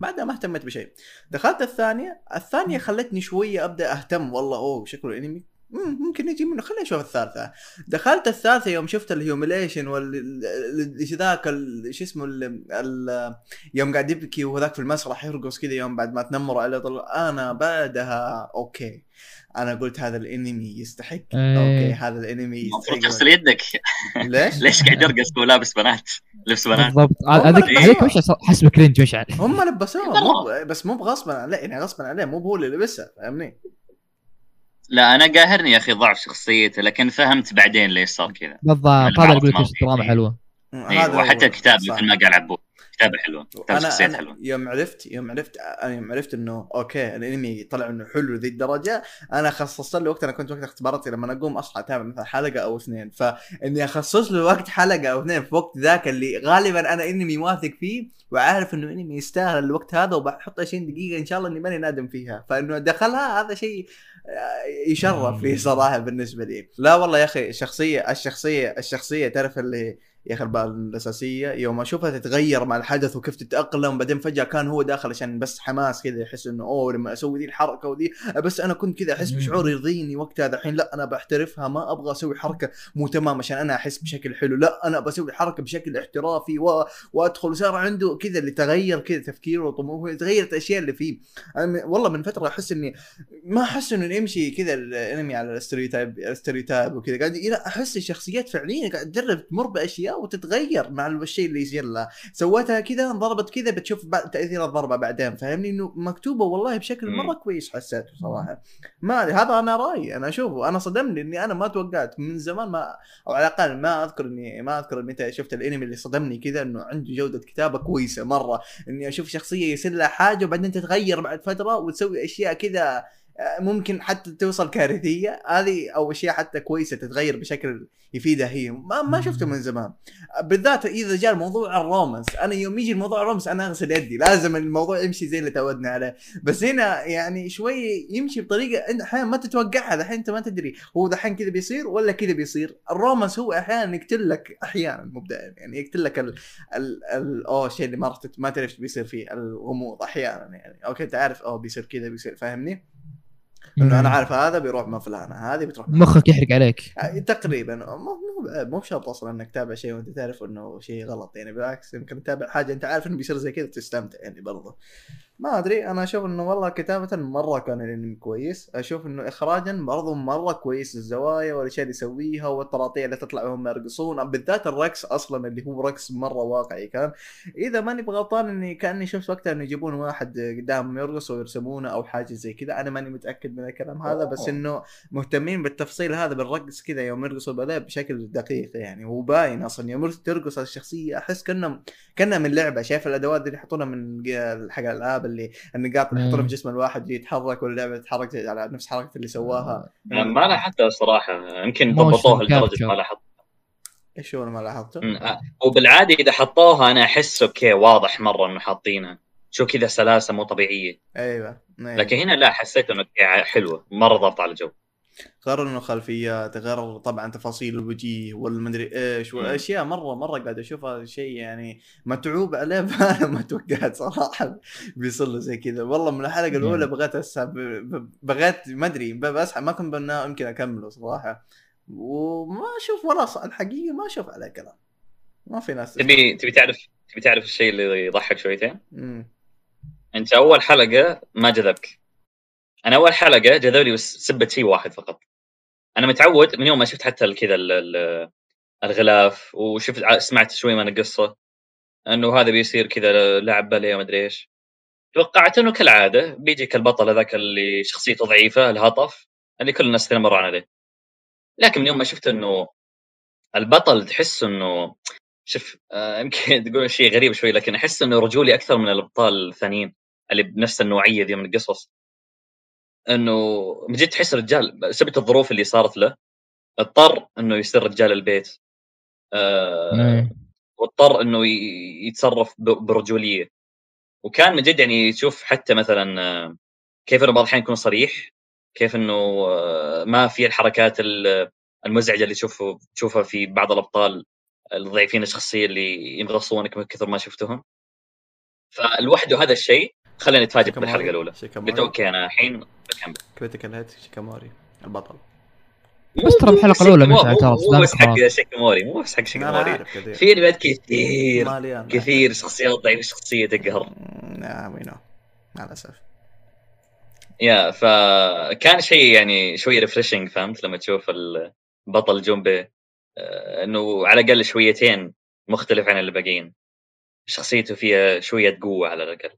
بعدها ما اهتميت بشيء. دخلت الثانية. الثانية خلتني شوية أبدأ أهتم والله. أوه شكله انمي ممكن يجي منه. خليني أشوف الثالثة. دخلت الثالثة يوم شفت ال humiliation وال إيش ذاك ال- شو اسمه ال... ال... يوم قاعد يبكي وهذاك في المسرح يرقص كذا يوم بعد ما تنمروا عليه طلع. أنا بعدها okay. أنا قلت هذا الإنمي يستحق. إيه. أوكي هذا الإنمي المفروض يستحق. تغسل يدك. ليش؟ [laughs] ليش قاعد يرقص وهو لابس بنات؟ لبس بنات. بالضبط. هذيك هذيك. مش حسب cringe مشعل هم ب- بس مو بغصبا عليه يعني غصبا عليه مو هو اللي لبسها فاهمني؟ لا أنا قاهرني يا أخي ضعف شخصيته لكن فهمت بعدين ليش صار كذا. بالضبط هذا اللي أقول لك عرفت إيش الدراما ما- حلوة. هذا أيوه حتى هو. الكتاب. مثل ما قال عبود كتابه حلوة كتاب شخصيات حلوة يوم عرفت يوم عرفت أنا يوم عرفت إنه okay الأنمي طلع إنه حلو ذي الدرجة. أنا خصصت له وقت أنا كنت وقت اختباراتي لما أقوم أصحى أتابع مثلا حلقة أو اثنين. فإني أخصص له وقت حلقة أو اثنين في وقت ذاك اللي غالبا أنا أنمي واثق فيه وعارف إنه انمي يستاهل الوقت هذا وبحط 20 دقيقة إن شاء الله إني ماني نادم فيها. فإنه دخلها هذا شيء آه، يشرف لي صراحة بالنسبة لي. لا والله يا أخي الشخصية الشخصية الشخصية تعرف اللي يا أخي البال الأساسية. يوم أشوفها تتغير مع الحدث وكيف تتأقلم بعدين فجأة كان هو داخل عشان بس حماس كذا يحس إنه أوه لما أسوي ذي الحركة وذي بس أنا كنت كذا أحس بشعور يرضيني وقتها. الحين لا أنا بحترفها ما أبغى أسوي حركة مو تمام عشان أنا أحس بشكل حلو. لا أنا بسوي حركة بشكل احترافي و... وأدخل وصار عنده كذا اللي تغير كذا تفكيره وطموحه تغيرت الاشياء اللي فيه. أنا والله من فترة أحس إني ما أحس إنه يمشي كذا الأنمي على ال stereotype ال stereotype وكذا. قاعد لا أحس الشخصيات فعليا قاعد تجرب تمر بأشياء وتتغير مع الشيء اللي يصير لها سوتها كذا انضربت كذا بتشوف تأثير الضربة بعدين فاهمني؟ إنه مكتوبة والله بشكل. مرة كويس حسيته صراحة. ما هذا أنا رأيي أنا أشوفه. أنا صدمني إني أنا ما توقعت من زمان ما أو على الأقل ما أذكر إني ما أذكر متى شفت الأنمي اللي صدمني كذا إنه عنده جودة كتابة كويسة مرة. إني أشوف شخصية يصير لها حاجة وبعدين تتغير بعد فترة وتسوي أشياء كذا ممكن حتى توصل كارثية. هذه أو اشياء حتى كويسة تتغير بشكل يفيدها هي. ما, ما شفته من زمان. بالذات إذا جاء موضوع الرومانس. أنا يوم يجي الموضوع الرومانس أنا أغسل يدي. لازم الموضوع يمشي زي اللي تعودنا عليه. بس هنا يعني شوي يمشي بطريقة انت أحيانا ما تتوقعها. دحين أنت ما تدري هو دحين كذا بيصير ولا كذا بيصير. الرومانس هو أحيانا يقتل لك أحيانا مو دائما يعني يقتل لك ال ال ال أوه الشيء اللي ما ما تعرف بيصير فيه. الغموض أحيانا يعني. أوكي أنت عارف أوه بيصير كذا بيصير. فاهمني؟ انه أنا عارف هذا بيروح مع فلانة هذه بتروح مع مخك يحرق عليك. آه، تقريبا مو مو مو بشرط أصلا إنك تتابع شيء وأنت تعرف إنه شيء غلط يعني بالعكس يمكن تتابع حاجة أنت عارف إنه بيصير زي كذا تستمتع يعني برضه. ما أدري أنا أشوف إنه والله كتابة مرة كان الانمي كويس أشوف إنه اخراجا برضه مرة كويس الزوايا والأشياء اللي يسويها والتراطيع اللي تطلع وهم يرقصون بالذات الرقص أصلا اللي هو رقص مرة واقعي كان. إذا ماني بغلطان إني كأني شفت وقتها إنه يجيبون واحد قدامهم يرقص ويرسمونه أو حاجة زي كذا أنا ماني متأكد من الكلام هذا بس إنه مهتمين بالتفصيل هذا بالرقص كذا يوم يرقصوا البنات بشكل دقيق يعني وباين أصلا يوم ترقص الشخصية أحس كأنه كانها من لعبة شايف الأدوات اللي يحطونها من حق الألعاب اللي النقاط اللي يحطونها في جسم الواحد يتحرك واللعبة تتحرك على نفس حركة اللي سواها. ما لاحظتها الصراحه يمكن ضبطوها لدرجة ما لاحظت. إيش هو ما لاحظته؟ وبالعادة إذا حطوها أنا أحس أوكي واضح مرة إنه حاطينها. شو كذا سلاسة مو طبيعية. أيوه, أيوة. لكن هنا لا حسيت إنه حلوة مرة ضبط على الجو. غير إنه خلفيات غير طبعا تفاصيل الوجيه والمدري إيش والاشياء مرة مرة قاعد أشوفها شيء يعني متعوب عليه [laughs] فأنا ما توقعت صراحة بيصير له زي كذا. والله من الحلقة الأولى بغيت اسحب بغيت ما أدري بسحب ما كنت يمكن أكمله صراحة. وما أشوف ولا الحقيقة ما أشوف عليه كلام. ما في ناس تبي تبي تعرف تبي تعرف الشيء اللي يضحك شويتين؟ أنت أول حلقة ما جذبك. أنا أول حلقة جذب لي بس سبت شيء واحد فقط. أنا متعود من يوم ما شفت حتى كذا الغلاف وشفت سمعت شوي من القصة. إنه هذا بيصير كذا لعب باليه ما أدري إيش. توقعت إنه كالعادة بيجيك البطل هذاك اللي شخصيته ضعيفة الهطف اللي كل الناس تمر عليه. لكن من يوم ما شفت إنه البطل تحس إنه شوف آه، يمكن [laughs] تقول شيء غريب شوي لكن أحس إنه رجولي أكثر من الأبطال الثانيين. اللي بنفس النوعية دي من القصص إنه من جد تحس رجال بسبب الظروف اللي صارت له اضطر إنه يصير رجال البيت. آه واضطر إنه يتصرف برجولية. وكان من جد يعني تشوف حتى مثلا كيف إنه بعض الأحيان يكون صريح كيف إنه آه، ما في الحركات المزعجة اللي تشوفه تشوفها في بعض الأبطال الضعيفين الشخصية اللي يمغصونك من كثر ما شفتهم. فلوحده هذا الشيء خلينا نتفاجئ بالحلقة الأولى. قلت okay أنا الحين بكمل. critical hit شيكاموري. البطل. بس ترى الحلقة الأولى ترى مو بس حق شيكاموري مو بس حق شيكاموري. في انميات كثير كثير شخصيات ضعيفه شخصية تقهر نعم وي مع الأسف. يا فكان شيء يعني شوي refreshing فهمت؟ لما تشوف البطل جومبي آه، إنه على الأقل شويتين مختلف عن الباقيين. شخصيته فيها شوية قوة على الأقل.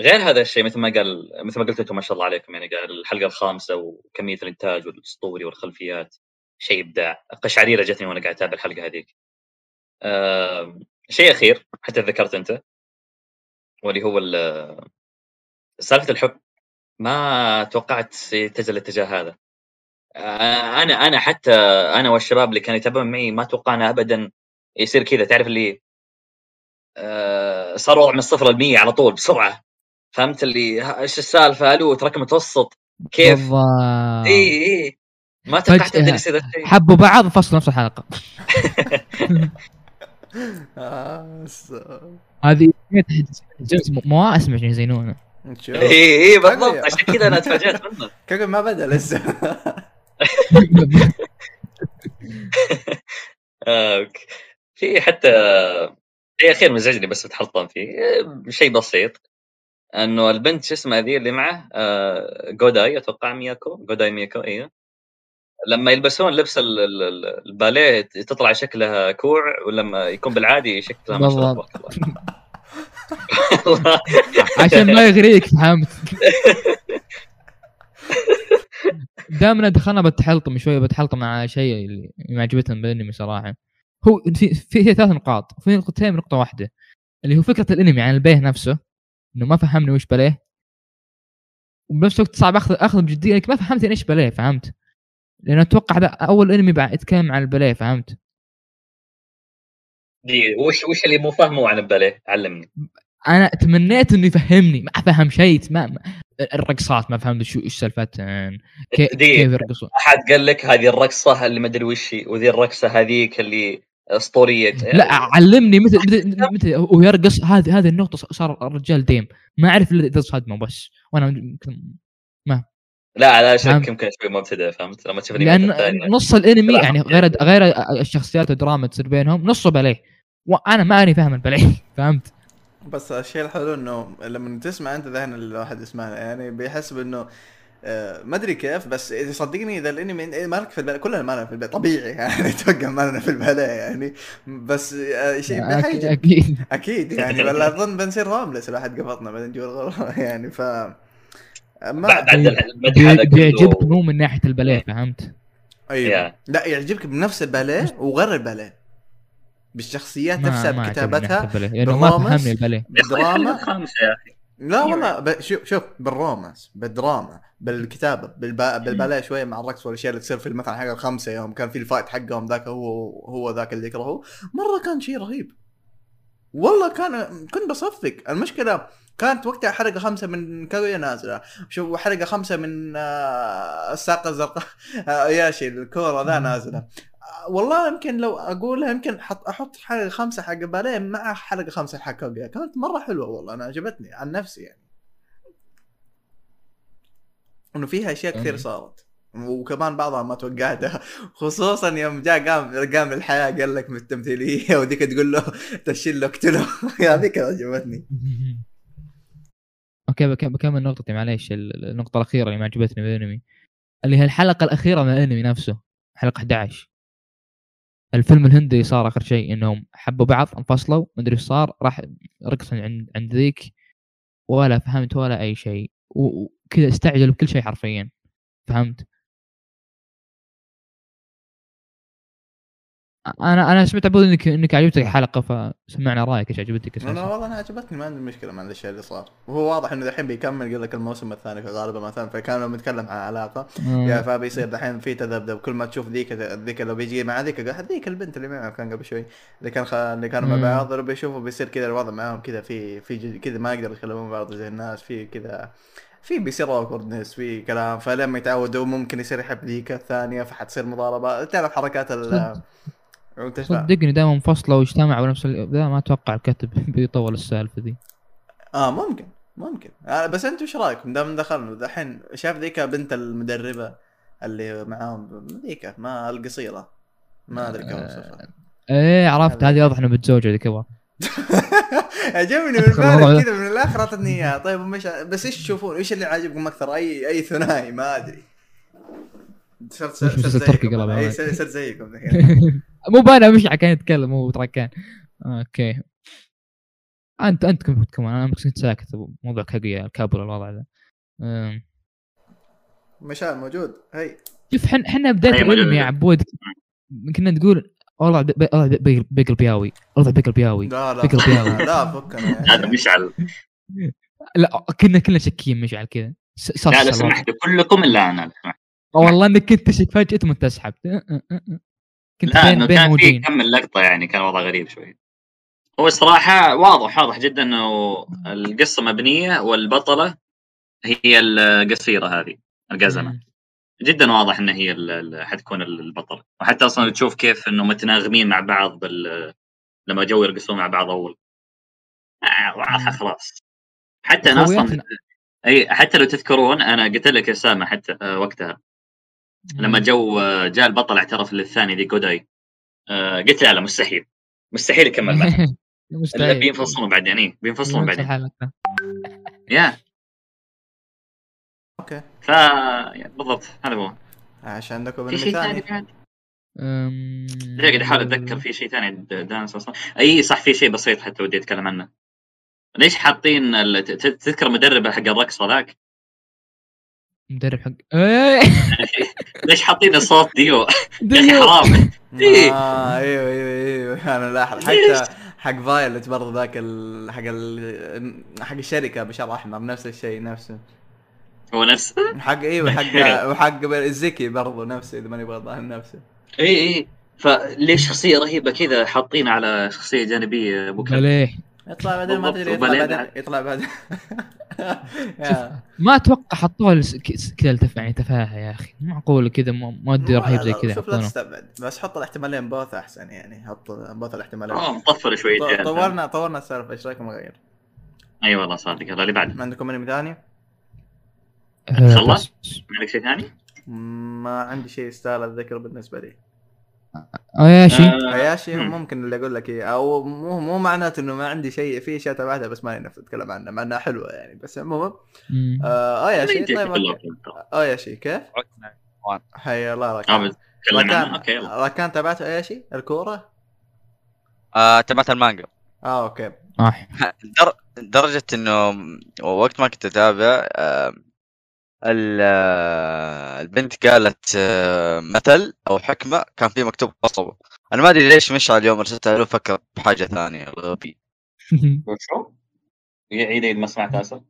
غير هذا الشيء مثل ما قال مثل ما قلت أنتم ما شاء الله عليكم يعني قال الحلقة الخامسة وكمية الإنتاج والأسطوري والخلفيات شيء إبداع. قشعريرة جتني وأنا قاعد أتابع الحلقة هذيك. شيء أخير حتى ذكرت أنت واللي هو سالفة الحب. ما توقعت يتجه الاتجاه هذا. أنا أنا حتى أنا والشباب اللي كانوا يتابعون معي ما توقعنا ابدا يصير كذا. تعرف اللي آه، صار وضع من الصفر للمية على طول بسرعة. فهمت اللي إيش السالفة؟ ألو تراك متوسط. كيف؟ إي إي ما توقعت ابدا يصير حبوا بعض فصلوا نفس الحلقة. [laughs] هذه مو اسمع شنو يزينونه إي إي بالضبط. عشان كذا أنا تفاجأت منه [laughs] كوكب ما بدأ لسه. [laughs] آه، في حتى شيء أخير مزعجني بس بتحطم فيه. شيء بسيط. إنه البنت شو اسمها ذي اللي معه؟ آه جوداي أتوقع مياكو. جوداي مياكو أيوه لما يلبسون لبس الباليه تطلع شكلها كوع ولما يكون بالعادي شكلها ما شاء الله. عشان ما يغريك فهمت. [laughs] دائما دخلنا بتحلطم شوية بتحلطم مع شيء اللي ما عجبتهم بالانمي صراحة. هو في في ثلاث نقاط في نقطتين من نقطة واحدة اللي هو فكرة الانمي عن البيه نفسه إنه ما فهمني وش بليه وبنفس الوقت صعب أخذ أخذ بجدية لانك ما فهمت يعني إيش باليه فهمت؟ لأن أتوقع هذا أول انمي بعد يتكلم عن الباليه فهمت؟ دقيقة وش وش اللي مو فاهمه عن الباليه؟ علمني أنا تمنيت إنه يفهمني ما فهم شيء ما الرقصات ما فهمت شو إيش سالفتهن. كيف يرقصون أحد قال لك هذه الرقصة اللي ما أدري وش هي وذي الرقصة هذيك اللي اسطورية لا علمني متى متى متى هو يرقص هذه هذه النقطة صار الرجال ديم ما أعرف إلا إذا صدمه بس وأنا يمكن لا لا شك. يمكن شوي مبتدئ فهمت لما تشوف لأن نص الأنمي لا. يعني غير غير الشخصيات والدراما تصير بينهم نصه باليه وأنا ما أني فاهم الباليه [laughs] فهمت؟ بس الشيء الحلو إنه لما تسمع أنت ذهن الواحد يسمعها يعني بيحسب انه ما أدري كيف بس إذا صدقني إذا الإنمي ما لك في الباليه كلنا ما لنا في الباليه طبيعي يعني [laughs] أتوقع ما لنا في الباليه يعني. بس آه، شيء بيحيج أكيد أكيد. يعني ولا أظن بنصير هوملس الواحد قبضنا بعدين جوا الغرفة [laughs] يعني ف ما بعد بيعجبك مو من ناحية الباليه فهمت؟ أيوه. لا يعجبك بنفس الباليه وغير الباليه بالشخصيات نفسها بكتابتها لأنه ما. فهمني الباليه بالدراما خمسة يا أخي. لا والله. شوف شوف بال romance بالدراما بالكتابة بالبا... بالباليه شوية مع الرقص والأشياء اللي تصير في مثلا حق الخمسة يوم كان في ال fight حقهم ذاك هو هو ذاك اللي يكرهه. مرة كان شيء رهيب. والله كان كنت بصفق. المشكلة كانت وقتها حلقه خمسة من كاغويا نازلة. شوف حلقه خمسة من آه، الساقه الزرقاء [laughs] ياشي الكورة ذا نازلة. والله يمكن لو أقولها يمكن حط أحط حلقة خمسة حق باليه مع حلقة خمسة حق كاغويا كانت مرة حلوة والله أنا عجبتني عن نفسي يعني. إنه فيها أشياء كثير. صارت. وكمان بعضها ما توقعتها. خصوصا يوم جاء قام قام الحياة قال لك من التمثيلية [laughs] وديك تقول له تشيل له اقتله [laughs] هذيك عجبتني. [laughs] أوكي بك- بكمل نقطتي معليش. ال- النقطة الأخيرة اللي ما عجبتني بالأنمي اللي هي الحلقة الأخيرة من الأنمي نفسه حلقة 11 الفيلم الهندي صار آخر شيء إنهم حبوا بعض انفصلوا مدري إيش صار راح رقص عند عند ذيك ولا فهمت ولا أي شيء وكذا استعجلوا بكل شيء حرفيا فهمت؟ أنا أنا سمعت عبود انك إنك عجبتك الحلقة فسمعنا رأيك إيش عجبتك أنا والله أنا عجبتني ما عندي مشكلة مع الاشياء اللي صار وهو واضح إنه دحين بيكمل يقول لك الموسم الثاني غالبا مثلا فكان لما يتكلم عن علاقة يا آه. فبيصير دحين في تذبذب كل ما تشوف ذيك ذيك لو بيجي مع ذيك ذيك البنت اللي معه كان قبل شوي اللي كان خ... اللي كانوا مع مم. بعض لو بيشوفوا بيصير كذا الوضع معاهم كذا في في كذا ما يقدروا يتكلمون بعض زي الناس في كذا في بيصير awkwardness في كلام فلما يتعودوا ممكن يصير يحب ذيك الثانية فحتصير مضاربة تعرف حركات ال. [laughs] صدقني دائما منفصلة واجتمعوا بنفس ال... ذا ما أتوقع الكاتب بيطول السالفة ذي آه ممكن ممكن. آه بس أنتم إيش رأيكم؟ دام دخلنا دحين شاف ذيك بنت المدربة اللي معاهم ذيك ما القصيرة؟ ما أدري كم اوصفها إيه عرفت هذه. واضح إنه متزوجه ذيك [laughs] عجبني من ده. كذا من الآخر أعطتني إياها. طيب مش بس إيش تشوفون؟ إيش اللي عاجبكم أكثر؟ أي أي ثنائي؟ ما أدري. صرت صرت زيكم. صرت صرت زيكم. الحين. [laughs] مو بانا مش كان يتكلم مو تركان. أوكي. انت أنت كنت كمان أنا كنت ساكت موضوع كاغويا الكابولا الوضع ذا مشعل موجود. هي شوف حنا حنا بداية. الأنمي يا عبود كنا نقول والله بي- بي- والله بي- بيقل بياوي والله بيقل بياوي لا لا. فكرة بياض. [laughs] لا فكنا. هذا مشعل. لا كنا كلنا شاكين مشعل كذا. لا لو. سمحت. كلكم إلا أنا. والله إنك كنت تشك فجأة ثم تسحب أه، أه، أه، أه. كنت لا بين بين كان في كم من لقطة يعني كان وضع غريب شوي. هو الصراحة واضح واضح جدا إنه القصة مبنية والبطلة هي القصيرة هذه القزمة. جدا واضح ان هي حتكون البطلة. وحتى أصلا تشوف كيف إنه متناغمين مع بعض بال... لما جو يرقصون مع بعض أول. آه واضحة خلاص. حتى أنا أصلا. اي حتى لو تذكرون أنا قلت لك يا اسامه حتى آه وقتها. لما جو آه، جاء البطل اعترف للثاني ذي جوداي آه قلت لا لا مستحيل. مستحيل يكمل معه. [laughs] مستحيل. بينفصلون بعدين اي بينفصلون بعدين الحلقة. يا. okay. ف يعني بالضبط هذا هو. عشان عندكم في شيء ثاني؟ بعد؟ قاعد أحاول أتذكر في شيء ثاني dance أصلا. أي صح في شيء بسيط حتى ودي أتكلم عنه. ليش حاطين تذكر مدرب حق الرقص هذاك مدرب حق. إيه [laughs] [laughs] ليش حاطين صوت ديو؟ [laughs] ديو. حرام. إيه. آه أيوه أيوه أيوه أنا لاحظ؟ حتى حق فايلت برضه ذاك ال... حق ال... حق الشركة بشار أحمر نفس الشيء نفسه. هو نفسه؟ حق أيوه حق وحق الزكي برضو نفسه إذا ماني غلطان نفسه. اي اي فليش شخصية رهيبة كذا حاطين على شخصية جانبية أبو كلب؟ ليه؟ يطلع بعدين ما تدري [laughs] يطلع بعدين. [laughs] يطلع بعدين. ما أتوقع حطوها كذا التف- يعني تفاهة يا أخي. مو معقول كذا مو- مؤدي رهيب زي كذا شوف لا تستبعد. بس حط الاحتمالين بوث أحسن يعني. حط بوث الاحتمالين. آه مطفر شوي طورنا طورنا السالفة إيش رأيكم اغير؟ اي والله صادق. يلا اللي بعده. ما عندكم أنمي ثاني؟ آه، خلص؟ ما عندك شيء ثاني؟ ما عندي شيء يستاهل الذكر بالنسبة لي. اياشي آه، هياشي مم. ممكن اللي أقول لك إياه أو مو مو معناته إنه ما عندي شيء في اشياء تبعتها بس ماني نفس اتكلم عنها مع إنها حلوة يعني بس عموما. آه اياشي طيب. أفضل. اياشي كيف؟ حي الله آه راكان عنه راكان راكان تبعته اياشي الكورة؟ آه تبعت المانجا آه أوكي آه. [laughs] در... لدرجة إنه وقت ما كنت أتابع آه، آه، البنت قالت آه، مثل أو حكمة كان فيه مكتوب قصبة أنا ما أدري ليش مشعل اليوم ارسلتها له فكر بحاجة ثانية غبي [laughs] وشو؟ عيد عيد ما سمعت اسف.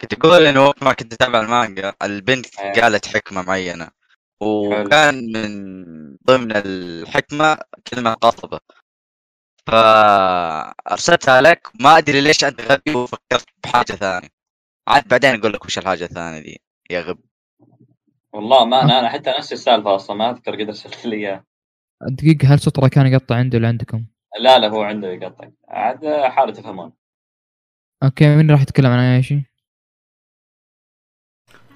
كنت أقول إنه وقت ما كنت أتابع المانجا البنت أيه. قالت حكمة معينة وكان من ضمن الحكمة كلمة قصبة فأرسلتها لك. ما أدري ليش انت غبي وفكرت بحاجة ثانية. عاد بعدين أقول لك وش الحاجة الثانية دي يا غبي والله ما أنا أنا حتى نفس السالفة أصلا ما أذكر قد ارسلت لي اياه دقيقة هل سطرة كان يقطع عنده ولا عندكم؟ لا لا هو عنده يقطع. عاد حاولوا تفهمون. أوكي مين راح يتكلم عن اياشي؟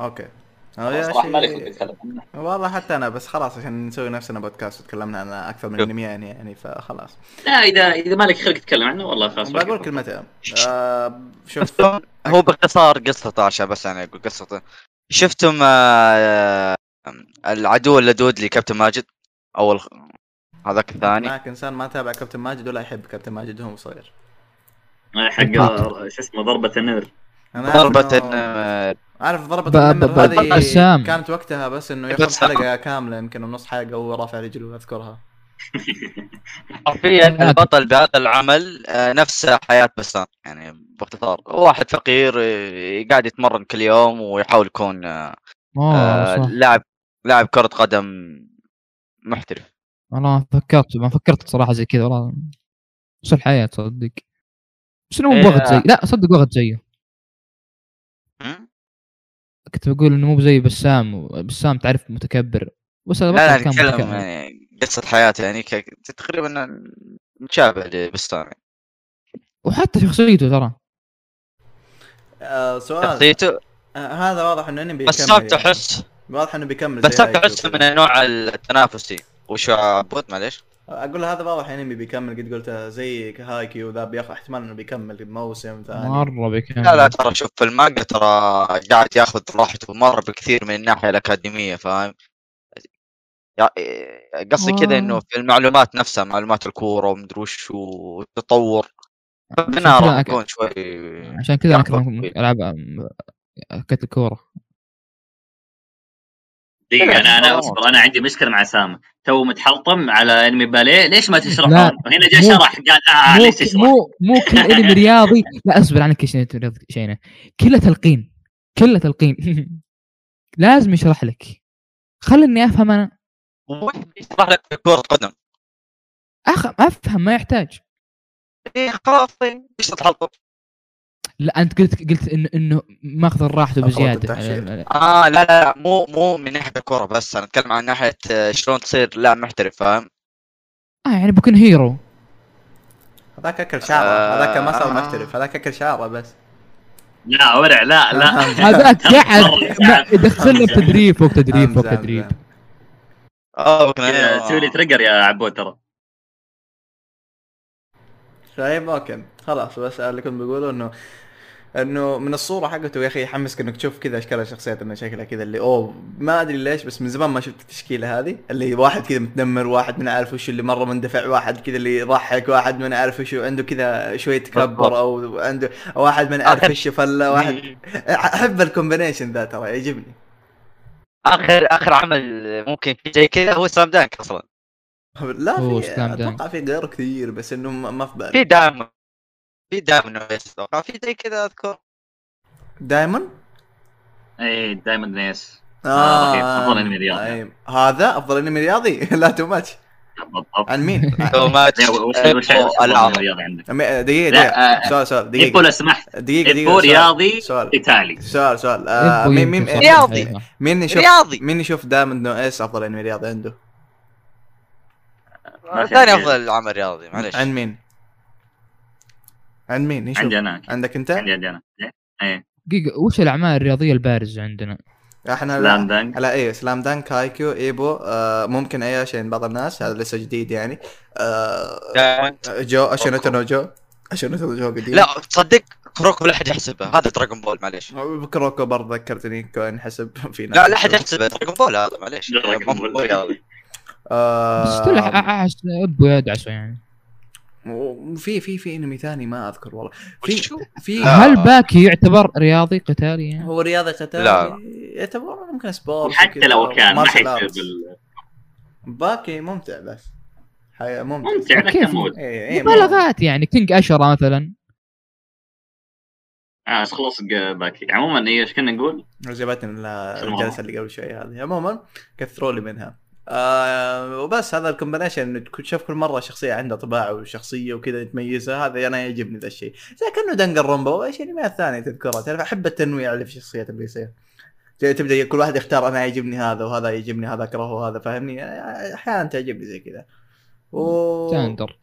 أوكي. صراحة مالك عنه. والله حتى أنا بس خلاص عشان نسوي نفسنا بودكاست وتكلمنا عن أكثر من شوف. انميين يعني فخلاص. لا إذا إذا مالك خلق تتكلم عنه والله خلاص بقول. كلمتين. آه شوف شفتم [laughs] هو باختصار قصته عشان بس أنا أقول قصته. شفتم آه، العدو اللدود لكابتن ماجد؟ أول هذاك الثاني. معك إنسان ما تابع كابتن ماجد ولا يحب كابتن ماجد وهو صغير. حق شو اسمه ضربة النمر ضربة إنه- النمر. عارف ضربة النمر هذه بسام. كانت وقتها بس إنه ياخذ. حلقة كاملة يمكن ونص حلقة وهو رافع رجله أذكرها [laughs] حرفيا [laughs] البطل بهذا العمل آه، نفس حياة بسام يعني باختصار واحد فقير آه، قاعد يتمرن كل يوم ويحاول يكون آه، لاعب لاعب كرة قدم محترف والله ما فكرت ما فكرت صراحة زي كذا والله بس الحياة تصدق بس انه مو إيه. بوقت زي لا صدق وقت زيه؟ كنت بقول إنه مو زي بسام بسام تعرف متكبر. بس هذا لا نتكلم يعني قصة حياته يعني تقريبا مشابه لبستان. يعني. وحتى شخصيته ترى. آه سؤال. شخصيته؟ آه هذا واضح إنه انمي بيكمل بسام يعني. تحس واضح إنه بيكمل بسام أيكو تحس. من النوع التنافسي. وش عبود معليش. أقول هذا واضح انمي بيكمل قد قلتها زي هايكي وذا بياخذ أحتمال إنه بيكمل موسم ثاني. مرة بيكمل. لا لا ترى شوف في المانجا ترى قاعد ياخذ راحته مرة بكثير من الناحية الأكاديمية فاهم؟ قصدي كذا إنه آه. في المعلومات نفسها معلومات الكورة ومدري وش والتطور كذا راح يكون شوي عشان كذا أنا ياخذ اكره وقت. كرة دقيقة أنا أنا أصبر أنا عندي مشكلة مع سام تو متحلطم على أنمي باليه. ليش ما تشرحون؟ لا، وهنا جاء شرح قال آه مو ليش تشرح؟ مو مو كل [laughs] أنمي رياضي. لا أصبر عنك شينا كله تلقين. كله تلقين. [laughs] لازم يشرح لك. خلني أفهم أنا. يشرح لك في كرة قدم أخ... أفهم ما يحتاج. إيه خلاص طيب. إيش تتحلطم؟ لا أنت قلت قلت انه إنه ماخذ راحته بزيادة. التحشير. آه لا. لا لا مو مو من ناحية الكورة بس أنا أتكلم عن ناحية آه، شلون تصير لاعب محترف فاهم؟ آه يعني بكون هيرو. هذاك أكل شعره آه. هذاك ما صار محترف هذاك أكل شعره بس. لا ورع لا لا. [laughs] هذاك قاعد مرة ما- قاعد. يدخل لك تدريب فوق تدريب فوق. تدريب. آه تسوي لي تريجر يا عبود ترى. طيب أوكي. خلاص بس اللي كنت بقوله إنه انه من الصورة حقته يا أخي يحمسك إنك تشوف كذا أشكال الشخصيات إنه شكلها كذا اللي أوه ما أدري ليش بس من زمان ما شفت التشكيلة هذه اللي واحد كذا متنمر واحد من عارف وش اللي مرة مندفع واحد كذا اللي يضحك واحد من عارف وش عنده كذا شوية تكبر أو عنده واحد من عارف وش فلة واحد أحب ال combination ذا ترى يعجبني. آخر آخر عمل ممكن في زي كذا هو سلام دانك أصلا. لا في. أتوقع في غيره كثير بس إنه ما ما في بالي. في دعم. في دائما أتوقع في زي كذا أذكر دايمون اي دايموند نيس آه رهيب. أفضل أنمي رياضي. هذا أفضل إنمي رياضي [laughs] لا تو ماتش بالضبط عن مين؟ [laughs] تو ماتش وش إيبو وش أفضل العظم. أنمي رياضي عندك؟ دقيقة دقيقة آه، سؤال سؤال إيبو دقيقة لو سمحت دقيقة دقيقة إيبو سؤال. رياضي سؤال إيطالي سؤال سؤال آه مين مين. رياضي. مين يشوف رياضي مين يشوف دايموند نو اس أفضل إنمي رياضي عنده؟ في ثاني. أفضل عمل رياضي معلش عن مين؟ عن مين؟ يشوف عندي أنا عندك أنت؟ عندي عندي أنا. إيه؟ دقيقة وش الأعمال الرياضية البارزة عندنا؟ إحنا سلام دانك لا إيه سلام دانك هايكيو ايبو آه ممكن أي عشان بعض الناس هذا لسه جديد يعني. آه دايموند. جو اشينوتو نو جو اشينوتو نو جو قديم؟ لا تصدق كروكو لا أحد يحسبه. هذا دراغون بول معليش. كروكو برضه ذكرتني كون حسب في ناس. لا لا أحد يحسبه دراغون بول هذا معليش. دراغون ما بول. بس آه طلع أعس أبو يدعسه يعني. وفي في في انمي ثاني ما اذكر والله في؟ في لا. هل باكي يعتبر رياضي قتالي يعني؟ هو رياضي قتالي لا. يعتبر ممكن سبورت وكذا، لو كان ما. بال- باكي ممتع بس حي... ممتع ممتع كيف؟ إيه إيه مبالغات يعني كينج أشرة مثلا آه خلاص باكي عموما إيش كنا نقول؟ عجبتني. الجلسة اللي قبل شوي هذه عموما كثروا لي منها آه وبس هذا ال combination تشوف كل مرة شخصية عندها طباع وشخصية وكذا تميزها هذا أنا يعجبني ذا الشيء. زي كأنه دنجن رونبا وايش الانميات الثانية تذكرها تعرف أحب التنويع اللي في الشخصيات اللي يصير. تبدا كل واحد يختار أنا يعجبني هذا وهذا يعجبني هذا أكرهه هذا فاهمني؟ أحيانا تعجبني زي كذا. و... تاندر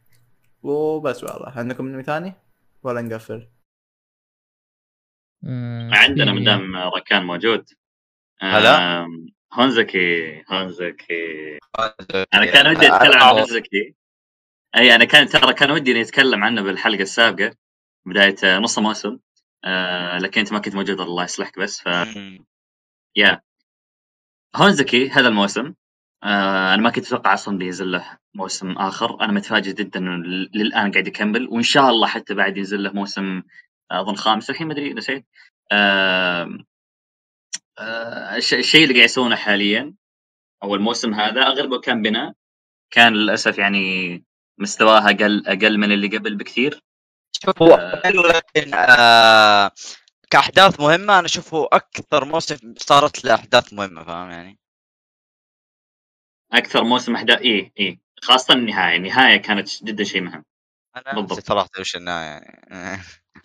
وبس والله. عندكم انمي ثاني؟ ولا نقفل؟ آه، عندنا في- من دام ركان موجود. هلا. هونزكي هونزكي أنا كان ودي أتكلم عن هونزكي أي أنا كان ترى كان ودي إني أتكلم عنه بالحلقة السابقة بداية نص موسم آه لكن أنت ما كنت موجود الله يصلحك بس. ف. يا. هونزكي هذا الموسم آه أنا ما كنت أتوقع أصلا بينزل له موسم آخر. أنا متفاجئ جدا إنه للآن قاعد يكمل. وإن شاء الله حتى بعد ينزل له موسم آه، أظن خامس الحين ما أدري نسيت. آه الشيء اللي قاعد يسوونه حاليا أو الموسم هذا أغلبه كان بناء. كان للأسف يعني مستواها أقل أقل من اللي قبل بكثير. شوف هو آه. حلو لكن آه كأحداث مهمة أنا أشوفه أكثر موسم صارت له احداث مهمة فاهم يعني؟ أكثر موسم احداث إيه إيه. خاصة النهاية. النهاية كانت جدا شيء مهم. أنا بالضبط. نسيت صراحة وش النهايه يعني.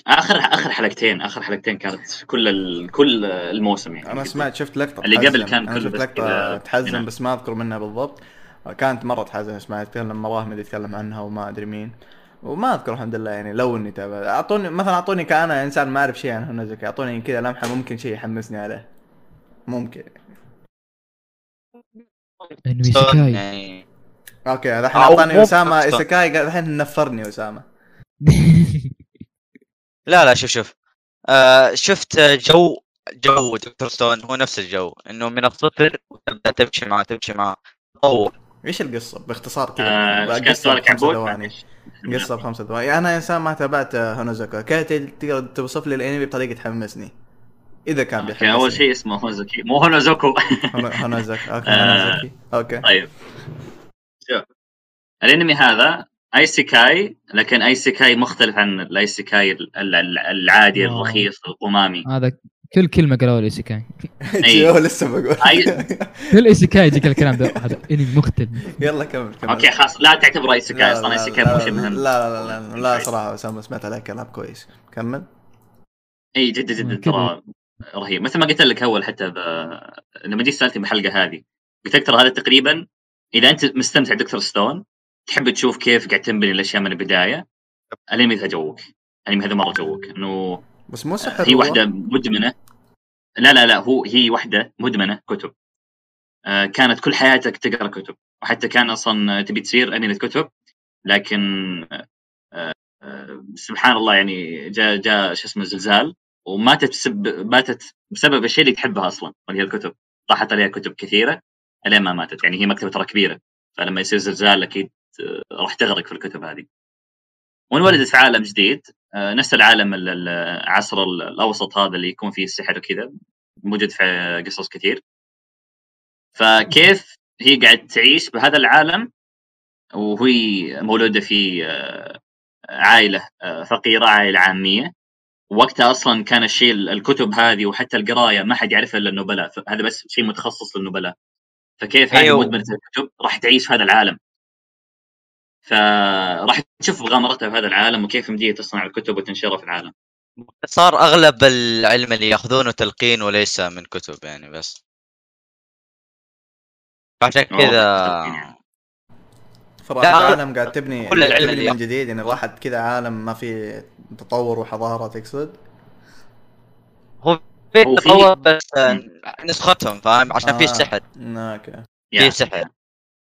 آخر آخر حلقتين آخر حلقتين كانت كل ال... كل الموسم يعني. أنا سمعت شفت لقطة اللي قبل تحزن. كان كله شفت بس لقطة تحزن هنا. بس ما أذكر منها بالضبط. كانت مرة تحزن سمعت يتكلم مراه مدري يتكلم عنها وما أدري مين. وما أذكر الحمد لله يعني لو إني تابع. أعطوني مثلا أعطوني كأنا إنسان ما أعرف شيء عن هونوزكي أعطوني كذا لمحة ممكن شيء يحمسني عليه. ممكن. انمي isekai يعني okay الحين أعطاني أسامة قال الحين نفرني أسامة. [laughs] لا لا شوف شوف. آه شفت جو جو دكتور ستون هو نفس الجو إنه من الصفر وتبدأ تمشي معاه تمشي معاه تطور إيش القصة؟ باختصار كذا. آه، قصة بخمس؟ ثواني. قصة بخمس ثواني. أنا انسان ما تابعت هونوزاكا كيف تقدر توصف لي الأنمي بطريقة تحمسني؟ إذا كان أوكي بيحمسني. أول شيء اسمه هونزوكي مو هونوزوكو. هونو- هونوزاكا [laughs] أوكي آه. هونوزاكي أوكي. طيب. الانمي هذا ايسيكاي لكن ايسيكاي مختلف عن الايسيكاي ال- ال- العادي واو. الرخيص القمامي. هذا كل كلمة قالوا لي [laughs] أي. جيو لسه بقول. [laughs] كل ايسيكاي يجيك الكلام ده. هذا انمي مختلف. يلا كمل كمل. أوكي خلاص. لا تعتبر ايسيكاي لا أصلا. لا ايسيكاي لا مو شيء لا مهم لا لا لا لا صراحة أسامة سمعت عليك كلام كويس. كمل. أي جدا جدا. ترى رهيب. مثل ما قلت لك أول حتى ب... لما جيت سالتني بالحلقة هذه قلت لك ترى هذا تقريبا إذا أنت مستمتع Dr. Stone تحب تشوف كيف قاعد تنبني الأشياء من البداية؟ الانمي ذا joke. الانمي هذا مرة joke. إنه بس مو سحر هي. واحدة مدمنة. لا لا لا هو هي واحدة مدمنة كتب. آه، كانت كل حياتك تقرأ كتب. وحتى كان أصلا تبي تصير أنمي كتب. لكن آه، آه، سبحان الله يعني جاء جاء شو اسمه زلزال. وماتت بسبب ماتت بسبب الشيء اللي تحبها أصلا اللي هي الكتب. طاحت عليها كتب كثيرة الين ما ماتت. يعني هي مكتبة ترى كبيرة. فلما يصير زلزال أكيد راح تغرق في الكتب هذه. وانولدت في عالم جديد آه، نفس العالم ال- ال- العصر ال- الأوسط هذا اللي يكون فيه السحر وكذا موجود في قصص كثير. فكيف هي قاعد تعيش بهذا العالم؟ وهي مولودة في آه، عائلة آه، فقيرة عائلة عامية. وقتها أصلا كان الشيء الكتب هذه وحتى القراية ما حد يعرفها إلا النبلاء هذا بس شيء متخصص للنبلاء. فكيف هذه أيوه. مدمنه الكتب راح تعيش في هذا العالم؟ فراح تشوف مغامرتها في هذا العالم وكيف مديه تصنع الكتب وتنشرها في العالم. صار أغلب العلم اللي ياخذونه تلقين وليس من كتب يعني بس. عشان كذا يعني. فراح العالم قاعد تبني كل العلم تبني اللي- من جديد يعني راحت كذا عالم ما في تطور وحضارة تقصد؟ هو في في- تطور بس آه، نسختهم فاهم؟ عشان في آه. سحر. أوكي. في. سحر.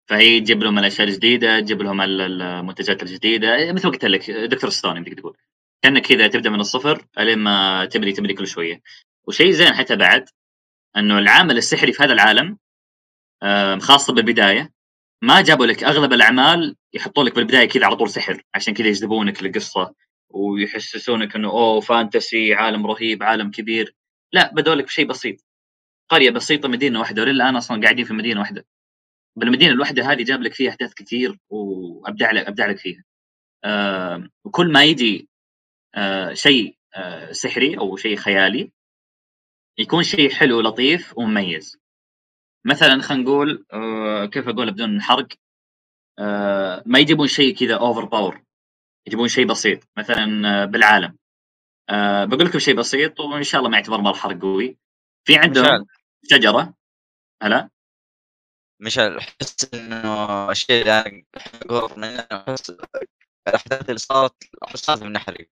فهي تجيب لهم الأشياء الجديدة تجيب لهم ال- المنتجات الجديدة. مثل ما قلت لك Dr. Stone يمديك تقول. كأنك كذا تبدأ من الصفر إلين ما تبني تبني كل شوية. وشيء زين حتى بعد إنه العامل السحري في هذا العالم خاصة بالبداية ما جابوا لك أغلب الأعمال يحطوا لك بالبداية كذا على طول سحر عشان كذا يجذبونك للقصة ويحسسونك إنه أوه فانتسي عالم رهيب عالم كبير. لا بدوا لك بشيء بسيط. قرية بسيطة مدينة واحدة وللان أصلا قاعدين في مدينة واحدة. بالمدينة الواحدة هذه جاب لك فيها أحداث كثير وأبدع لك أبدع لك فيها. آه وكل ما يجي آه شيء آه سحري أو شيء خيالي يكون شيء حلو لطيف ومميز. مثلا خلينا نقول آه كيف أقول بدون حرق آه ما يجيبون شيء كذا over power يجيبون شيء بسيط. مثلا بالعالم. آه بقول لكم شيء بسيط وإن شاء الله ما يعتبر مره حرق قوي. في عندهم شجرة هلا؟ مش احس انه الشيء اللي أنا منه احس الاحداث اللي صارت احس لازم نحرق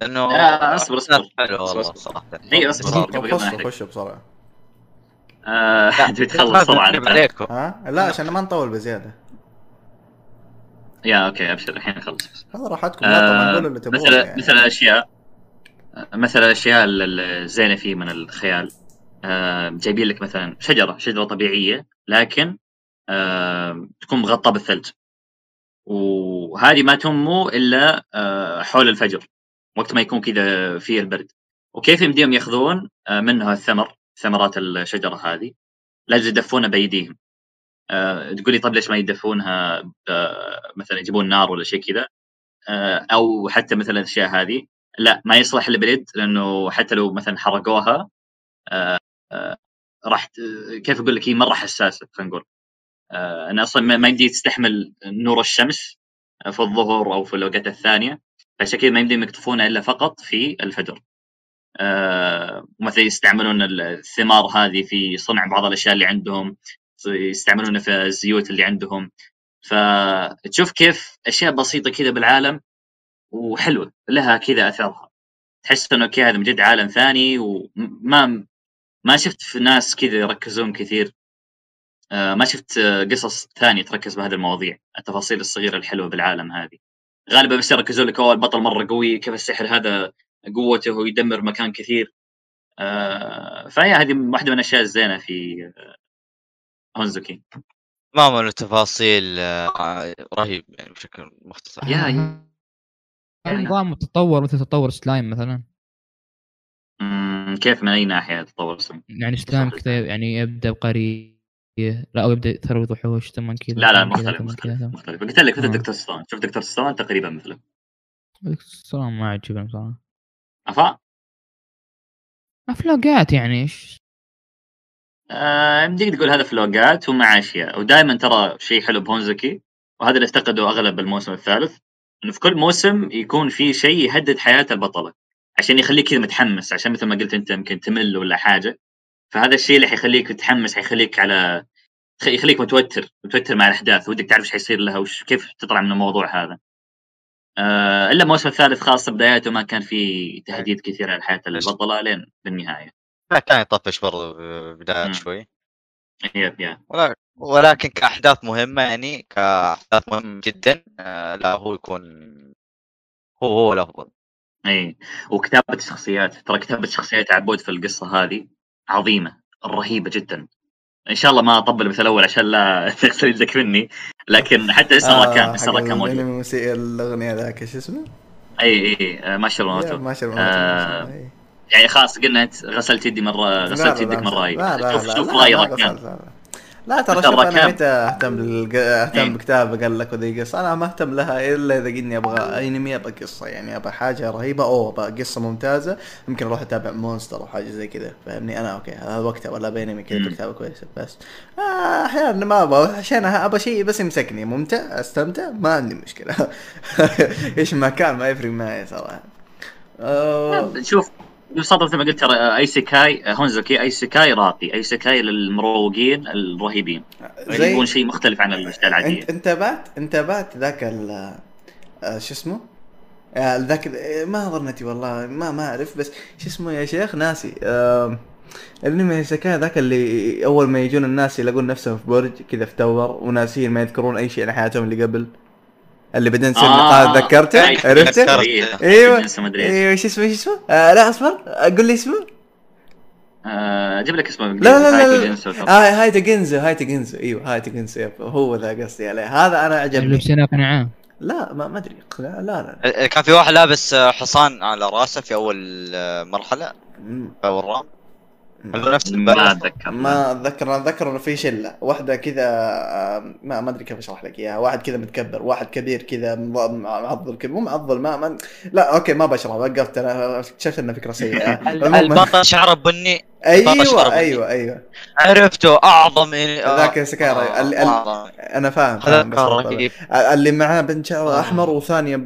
لأنه لا،. أحداث حلوة أصبر، والله. صراحة اي اصبر قبل ما خشوا بسرعة آه تبي تخلص بسرعة. عليكم ها لا عشان ما نطول بزياده يا أوكي ابشر الحين نخلص هذا راحتكم طبعا آه، قولوا اللي تبغونه مثل يعني. مثل الاشياء مثل الاشياء ال- ال- الزينه فيه من الخيال آه، جايبين لك مثلا شجرة شجرة طبيعية لكن آه، تكون مغطاة بالثلج. وهذه ما تنمو إلا آه، حول الفجر وقت ما يكون كذا فيه البرد. وكيف يمديهم يأخذون آه، منها الثمر ثمرات الشجرة هذه؟ لازم يدفونها بأيديهم. آه، تقول لي طب ليش ما يدفونها مثلا يجيبون نار ولا شيء كذا؟ آه، أو حتى مثلا الأشياء هذه. لا ما يصلح إلا باليد لأنه حتى لو مثلا حرقوها آه، آه، راح ت- كيف أقول لك هي مرة حساسة خلينا نقول. آه، أنا أصلا ما- يمدي تستحمل نور الشمس في الظهر أو في الأوقات الثانية فعشان كذا ما يمديهم يقطفونها إلا فقط في الفجر. آه، مثلا يستعملون الثمار هذه في صنع بعض الأشياء اللي عندهم يستعملونها في الزيوت اللي عندهم. فتشوف كيف أشياء بسيطة كذا بالعالم وحلوة لها كذا أثرها. تحس إنه أوكي هذا من جد عالم ثاني وما ما شفت في ناس كذا يركزون كثير. آه، ما شفت آه، قصص ثانية تركز بهذه المواضيع التفاصيل الصغيرة الحلوة بالعالم هذه. غالبا بس يركزون لك أوه البطل مرة قوي كيف السحر هذا قوته ويدمر مكان كثير. آه، فهي هذه واحدة من الاشياء الزينة في هونزوكي تماما التفاصيل آه، رهيب يعني بشكل مختصر. يا- يا- نظام تطور مثل تطور سلايم مثلا. مم، كيف من أي ناحية تطور السم؟ يعني سلايم كذا يعني يبدأ بقرية لا أو يبدأ ثروه وحوش ثم كذا لا لا مختلف مختلف, مختلف. قلت لك مثل آه. دكتور ستون شوف دكتور ستون تقريبا مثله. السلام ما عجبني بصراحة. أفا؟ افلاقات يعني إيش؟ آه، يمديك تقول هذا فلوقات ومع أشياء. ودائما ترى شيء حلو بهونزوكي وهذا اللي افتقده أغلب الموسم الثالث إنه في كل موسم يكون في شيء يهدد حياة البطلة. عشان يخليك كذا متحمس عشان مثل ما قلت أنت يمكن تمل ولا حاجة. فهذا الشيء اللي حيخليك متحمس حيخليك على يخليك متوتر متوتر مع الأحداث ودك تعرف إيش حيصير لها وش كيف تطلع من الموضوع هذا. آه إلا الموسم الثالث خاصة بداياته ما كان في تهديد كثير على حياة البطله لين بالنهاية. كان يطفش برضه بداية مم. شوي. يب يب. ولكن كأحداث مهمة يعني كأحداث مهمة جدا آه، لا هو يكون هو هو الافضل إي وكتابة الشخصيات ترى كتابة شخصيات عبود في القصة هذه عظيمة رهيبة جدا إن شاء الله ما أطبل مثل الأول عشان لا [laughs] تغسل يدك مني لكن حتى اسم آه، راكان اسم حق راكان موجود موسيقى الأغنية ذاك إيش اسمه؟ إي إي ما شاء الله يا موجود. ما شاء آه، الله إيه. يعني خلاص قلنا أنت غسلت يدي مرة لا، غسلت يدك لا لا شوف شوف راي غسل، لا، ترى شوف أنا. متى أهتم بالق... أهتم إيه. بكتاب قال لك وذي قصة. أنا ما أهتم لها إلا إذا قلني أبغى أنمي أبغى قصة يعني أبغى حاجة رهيبة أو أبغى قصة ممتازة. يمكن أروح أتابع مونستر أو حاجة زي كذا فاهمني؟ أنا أوكي هذا وقتها ولا بينمي كذا مم. كتابه كويسة بس. آه، أحيانا ما أبغى عشان أبغى شيء بس يمسكني. ممتع أستمتع ما عندي مشكلة. [laughs] إيش ما كان ما يفرق معي صراحة. آه، شوف ببساطة مثل ما قلت ترى isekai Honzuki isekai راقي isekai للمروقين الرهيبين. اللي زي يبون شيء مختلف عن الاشياء العادية. انت انتبهت انتبهت ذاك ال آه، شو اسمه؟ آه، ذاك ما ظنتي والله ما ما اعرف بس شو اسمه يا شيخ؟ ناسي. آم، الانمي isekai ذاك اللي اول ما يجون الناس يلاقون نفسهم في برج كذا في tower وناسين ما يذكرون أي شيء عن حياتهم اللي قبل. اللي بعدين تصير آه، نقاط ذكرته؟ عرفته؟ أيوه. أيوه شو اسمه شو اسمه؟ آه لا اصبر قول لي اسمه. آه، أجيب لك اسمه. لا لا لا لا. جنسو. هاي هاي تجنزو هاي تجنزو أيوه هاي تجنزو يب هو ذا قصدي عليه. هذا أنا عجبني. بسنة قناعة لا ما ما أدري. لا لا لا. كان في واحد لابس حصان على راسه في أول مرحلة. اول رام نفس ما أتذكر. ما أتذكر. أنا أتذكر إنه في شلة. واحدة كذا آه، ما ما أدري كيف أشرح لك إياها. واحد كذا متكبر واحد كبير كذا معضل كذا. مو معضل ما, ما لا أوكي ما بشرح. وقفت أنا اكتشفت انها فكرة سيئة. [laughs] البطل شعره بني. أيوه أيوه أيوه. عرفته. أعظم من ذاك سكارة آه،. أنا فاهم كان اللي معاه بنت شعرها آه. أحمر وثانية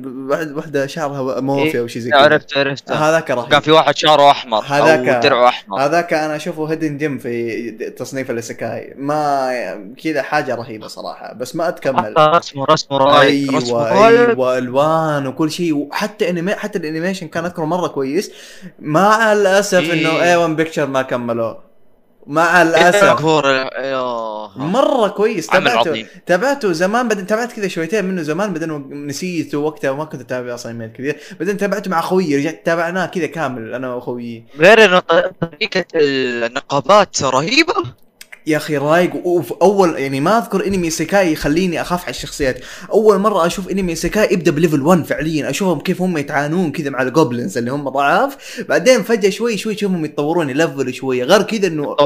واحدة شعرها موفي أو شيء زي كذا. عرفت عرفته. هذاك كان رهيب في واحد شعره أحمر هذاك- درعه أحمر. هذاك أنا أشوفه hidden gem في تصنيف ال isekai. ما كذا حاجة رهيبة صراحة بس ما أتكمل. حتى رسمه رسمه رسمه أيوه رايق أيوه ألوان وكل شيء. وحتى انمي حتى ال animation كان أذكره مرة كويس. مع الأسف إيه. إنه A-1 Pictures ما كملوه. مع الأسف. مرة كويس. تابعته تابعته زمان بعدين تابعت كذا شويتين منه زمان بعدين نسيته وقتها وما كنت أتابع أصلا انميات كثير بعدين تابعته مع أخوي رجعت تابعناه كذا كامل أنا وأخوي. غير إنه طريقة النقابات رهيبة. يا أخي رايق. وفي أول يعني ما أذكر إنمي isekai يخليني أخاف على الشخصيات. أول مرة أشوف إنمي isekai يبدأ ب level 1 فعليا. أشوفهم كيف هم يتعانون كذا مع ال goblins اللي هم ضعاف. بعدين فجأة شوي شوي تشوفهم يتطورون يلفل شوية غير كذا إنه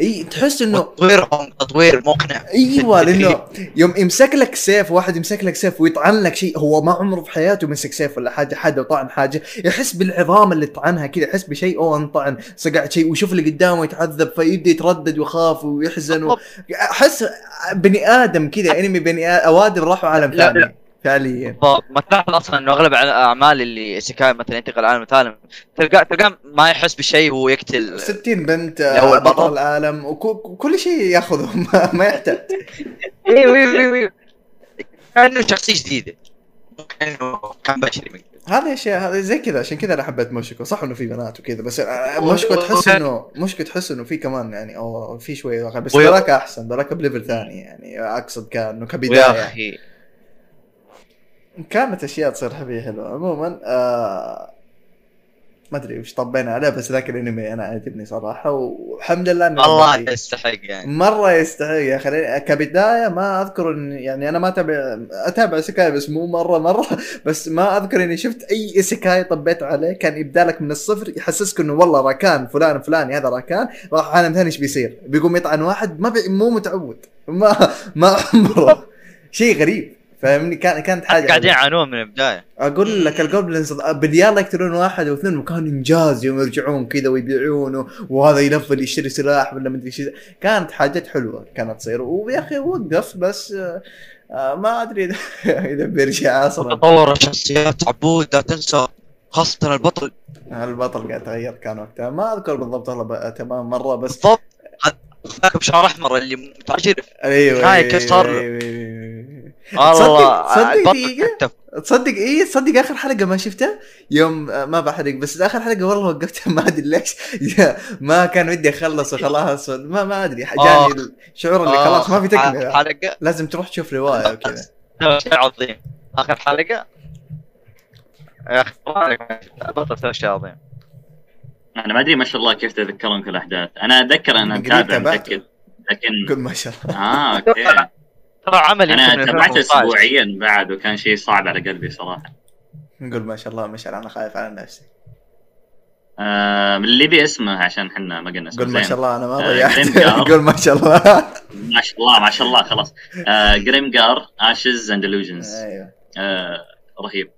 إي تحس إنه تطويرهم تطوير مقنع. أيوه [laughs] لأنه يوم يمسك لك سيف واحد يمسك لك سيف ويطعن لك شيء هو ما عمره في حياته مسك سيف ولا حاجة حد وطعن حاجة. يحس بالعظام اللي طعنها كذا يحس بشيء أوه انطعن صقعت شيء ويشوف اللي قدامه يتعذب فيبدأ يتردد ويخاف. ويحزن و... أحس بني آدم كذا إنمي بني آدم أوادم راحوا عالم ثاني فعليا. ما تلاحظ أصلا إنه أغلب الاعمال اللي سكاي مثلا ينتقل عالم ثاني تلقى تلقاه ما يحس بشيء وهو يقتل. 60 بنت بطل. العالم وكل شيء ياخذه [laughs] ما, ما يحتاج. أيوه أيوه أيوه كأنه شخصية جديدة. كأنه كان بشري. هذه اشياء هذه زي كذا عشان كذا أنا حبيت موشكو. صح إنه في بنات وكذا بس Mushoku تحس انه Mushoku تحس إنه في كمان يعني أو في شوية بس ذاك أحسن ذاك ب level ثاني يعني أقصد كأنه كبداية. أخي. كانت أشياء تصير حبية حلوة. عموما آه ما أدري وش طبينا عليه بس ذاك الأنمي أنا عجبني صراحة والحمد لله إنه الله. يستحق يعني. مرة يستحق يا أخي كبداية ما أذكر ان يعني أنا ما اتابع أتابع isekai بس مو مره مرة بس ما أذكر إني شفت isekai طبيت عليه كان يبدأ لك من الصفر يحسسك إنه والله راكان فلان فلاني هذا راكان راح عالم ثاني إيش بيصير؟ بيقوم يطعن واحد ما بي مو متعود ما ما عمره. شيء غريب. فاهمني؟ كان كانت حاجة قاعدين يعانون من البداية. أقول لك ال goblins باليلا يقتلون واحد واثنين وكان إنجاز يوم يرجعون كذا ويبيعونه وهذا يلفل يشتري سلاح ولا مدري إيش كانت حاجات حلوة كانت تصير ويا أخي وقف بس آه، آه، ما أدري إذا- [laughs] إذا بيرجع أصلا. تطور الشخصيات عبود لا تنسى خاصة البطل. البطل قاعد تغير كان وقتها. ما أذكر بالضبط والله تمام مرة بس. بالضبط. ذاك بشعر أحمر اللي متعجرف؟ أيوه نهاية أيوة، كسر. أيوة، أيوة، أيوة. الله تصدق البطل دقيقة؟ تصدق إيه؟ تصدق آخر حلقة ما شفتها؟ يوم آه، ما بحرق بس آخر حلقة والله وقفتها [laughs] ما أدري ليش. ما كان ودي أخلص وخلاص ما ما أدري. آه. جاني الشعور اللي خلاص ما في تكملة. حلقة. لازم تروح تشوف رواية وكذا. شيء عظيم. آخر حلقة؟ يا أخي بطل سوى شيء عظيم. أنا ما أدري ما شاء الله كيف تتذكرون كل الاحداث أنا أتذكر أنا متابع. متأكد لكن قول ما شاء الله. آه أوكي. [laughs] ترى عمل يمكن أنا تابعته 2015. اسبوعيا بعد وكان شيء صعب على قلبي صراحة. قول ما شاء الله مشعل أنا خايف على نفسي. آه، من اللي اسمه عشان إحنا ما قلنا اسمه. قول ما. شاء الله أنا ما آه، ضيعت. [laughs] قول ما شاء الله. ما شاء الله ما شاء الله خلاص. جريمجار اشز اند illusions. أيوه. آه، رهيب.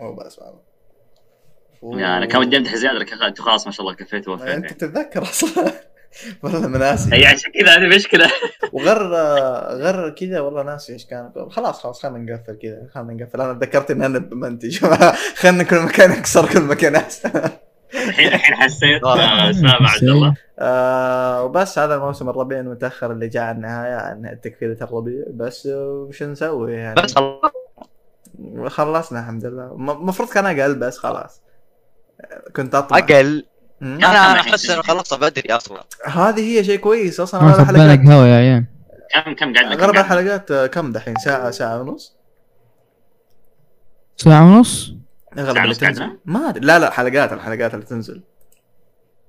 مو بس والله يعني أنا كان ودي امدح زيادة لكن انت خلاص ما شاء الله كفيت ما أنت ووفيت تتذكر أصلا. والله مناسي هي عشان كذا هذه مشكلة. وغير غير كذا والله ناسي إيش كان. خلاص خلاص خلينا نقفل كذا خلينا نقفل. أنا تذكرت ان أنا بمنتج خلينا كل مكان أكسر كل مكان أحسن. الحين الحين حسيت. آه. سامع عبد الله. آه وبس هذا الموسم الربيع المتأخر اللي جاء على النهاية عن تكفيله الربيع. بس وش نسوي يعني؟ بس خلاص. خلصنا الحمد لله. المفروض كان أقل بس خلاص. كنت أطمع. أقل. أنا أنا أحس انه خلصت بدري أصلا. هذه هي شيء كويس أصلا اغلب الحلقات هوا يا عيال كم كم قاعد لك؟ اغلب الحلقات آه، كم دحين؟ ساعه ساعة ونص؟ ساعة ونص؟ أغلب ساعة اللي ونص تنزل. قعدنا؟ ما أدري. لا لا حلقات الحلقات اللي تنزل.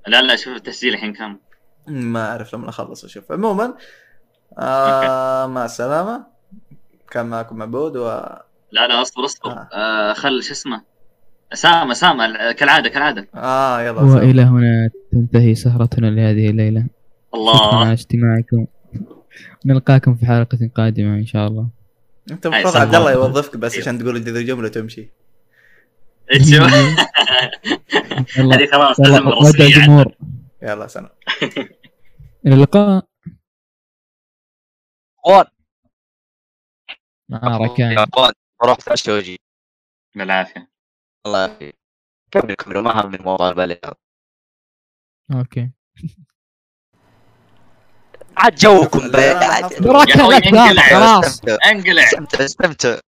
لا لا شوف التسجيل الحين كم. ما أعرف لما أخلص أشوف. عموما آه مع السلامة. كان معكم عبود و لا لا اصبر اصبر. آه. آه خل شو اسمه؟ أسامة أسامة كالعادة كالعادة. آه يلا سلام. وإلى هنا تنتهي سهرتنا لهذه الليلة. شكرا الله على اجتماعكم. نلقاكم في حلقة قادمة إن شاء الله. أنت المفروض عبد الله. يوظفك بس عشان تقول ذي الجملة تمشي. إيش؟ شو؟ [laughs] يلا. [laughs] هذه خلاص يلا لازم الجمهور. يلا سلام. [laughs] إلى اللقاء. وان مع ركان. يا وان الله يعافيك كمل كمل ما هم من موضوع أوكي عاد جوكم بعد انقلع. خلاص انقلع استمتع استمتع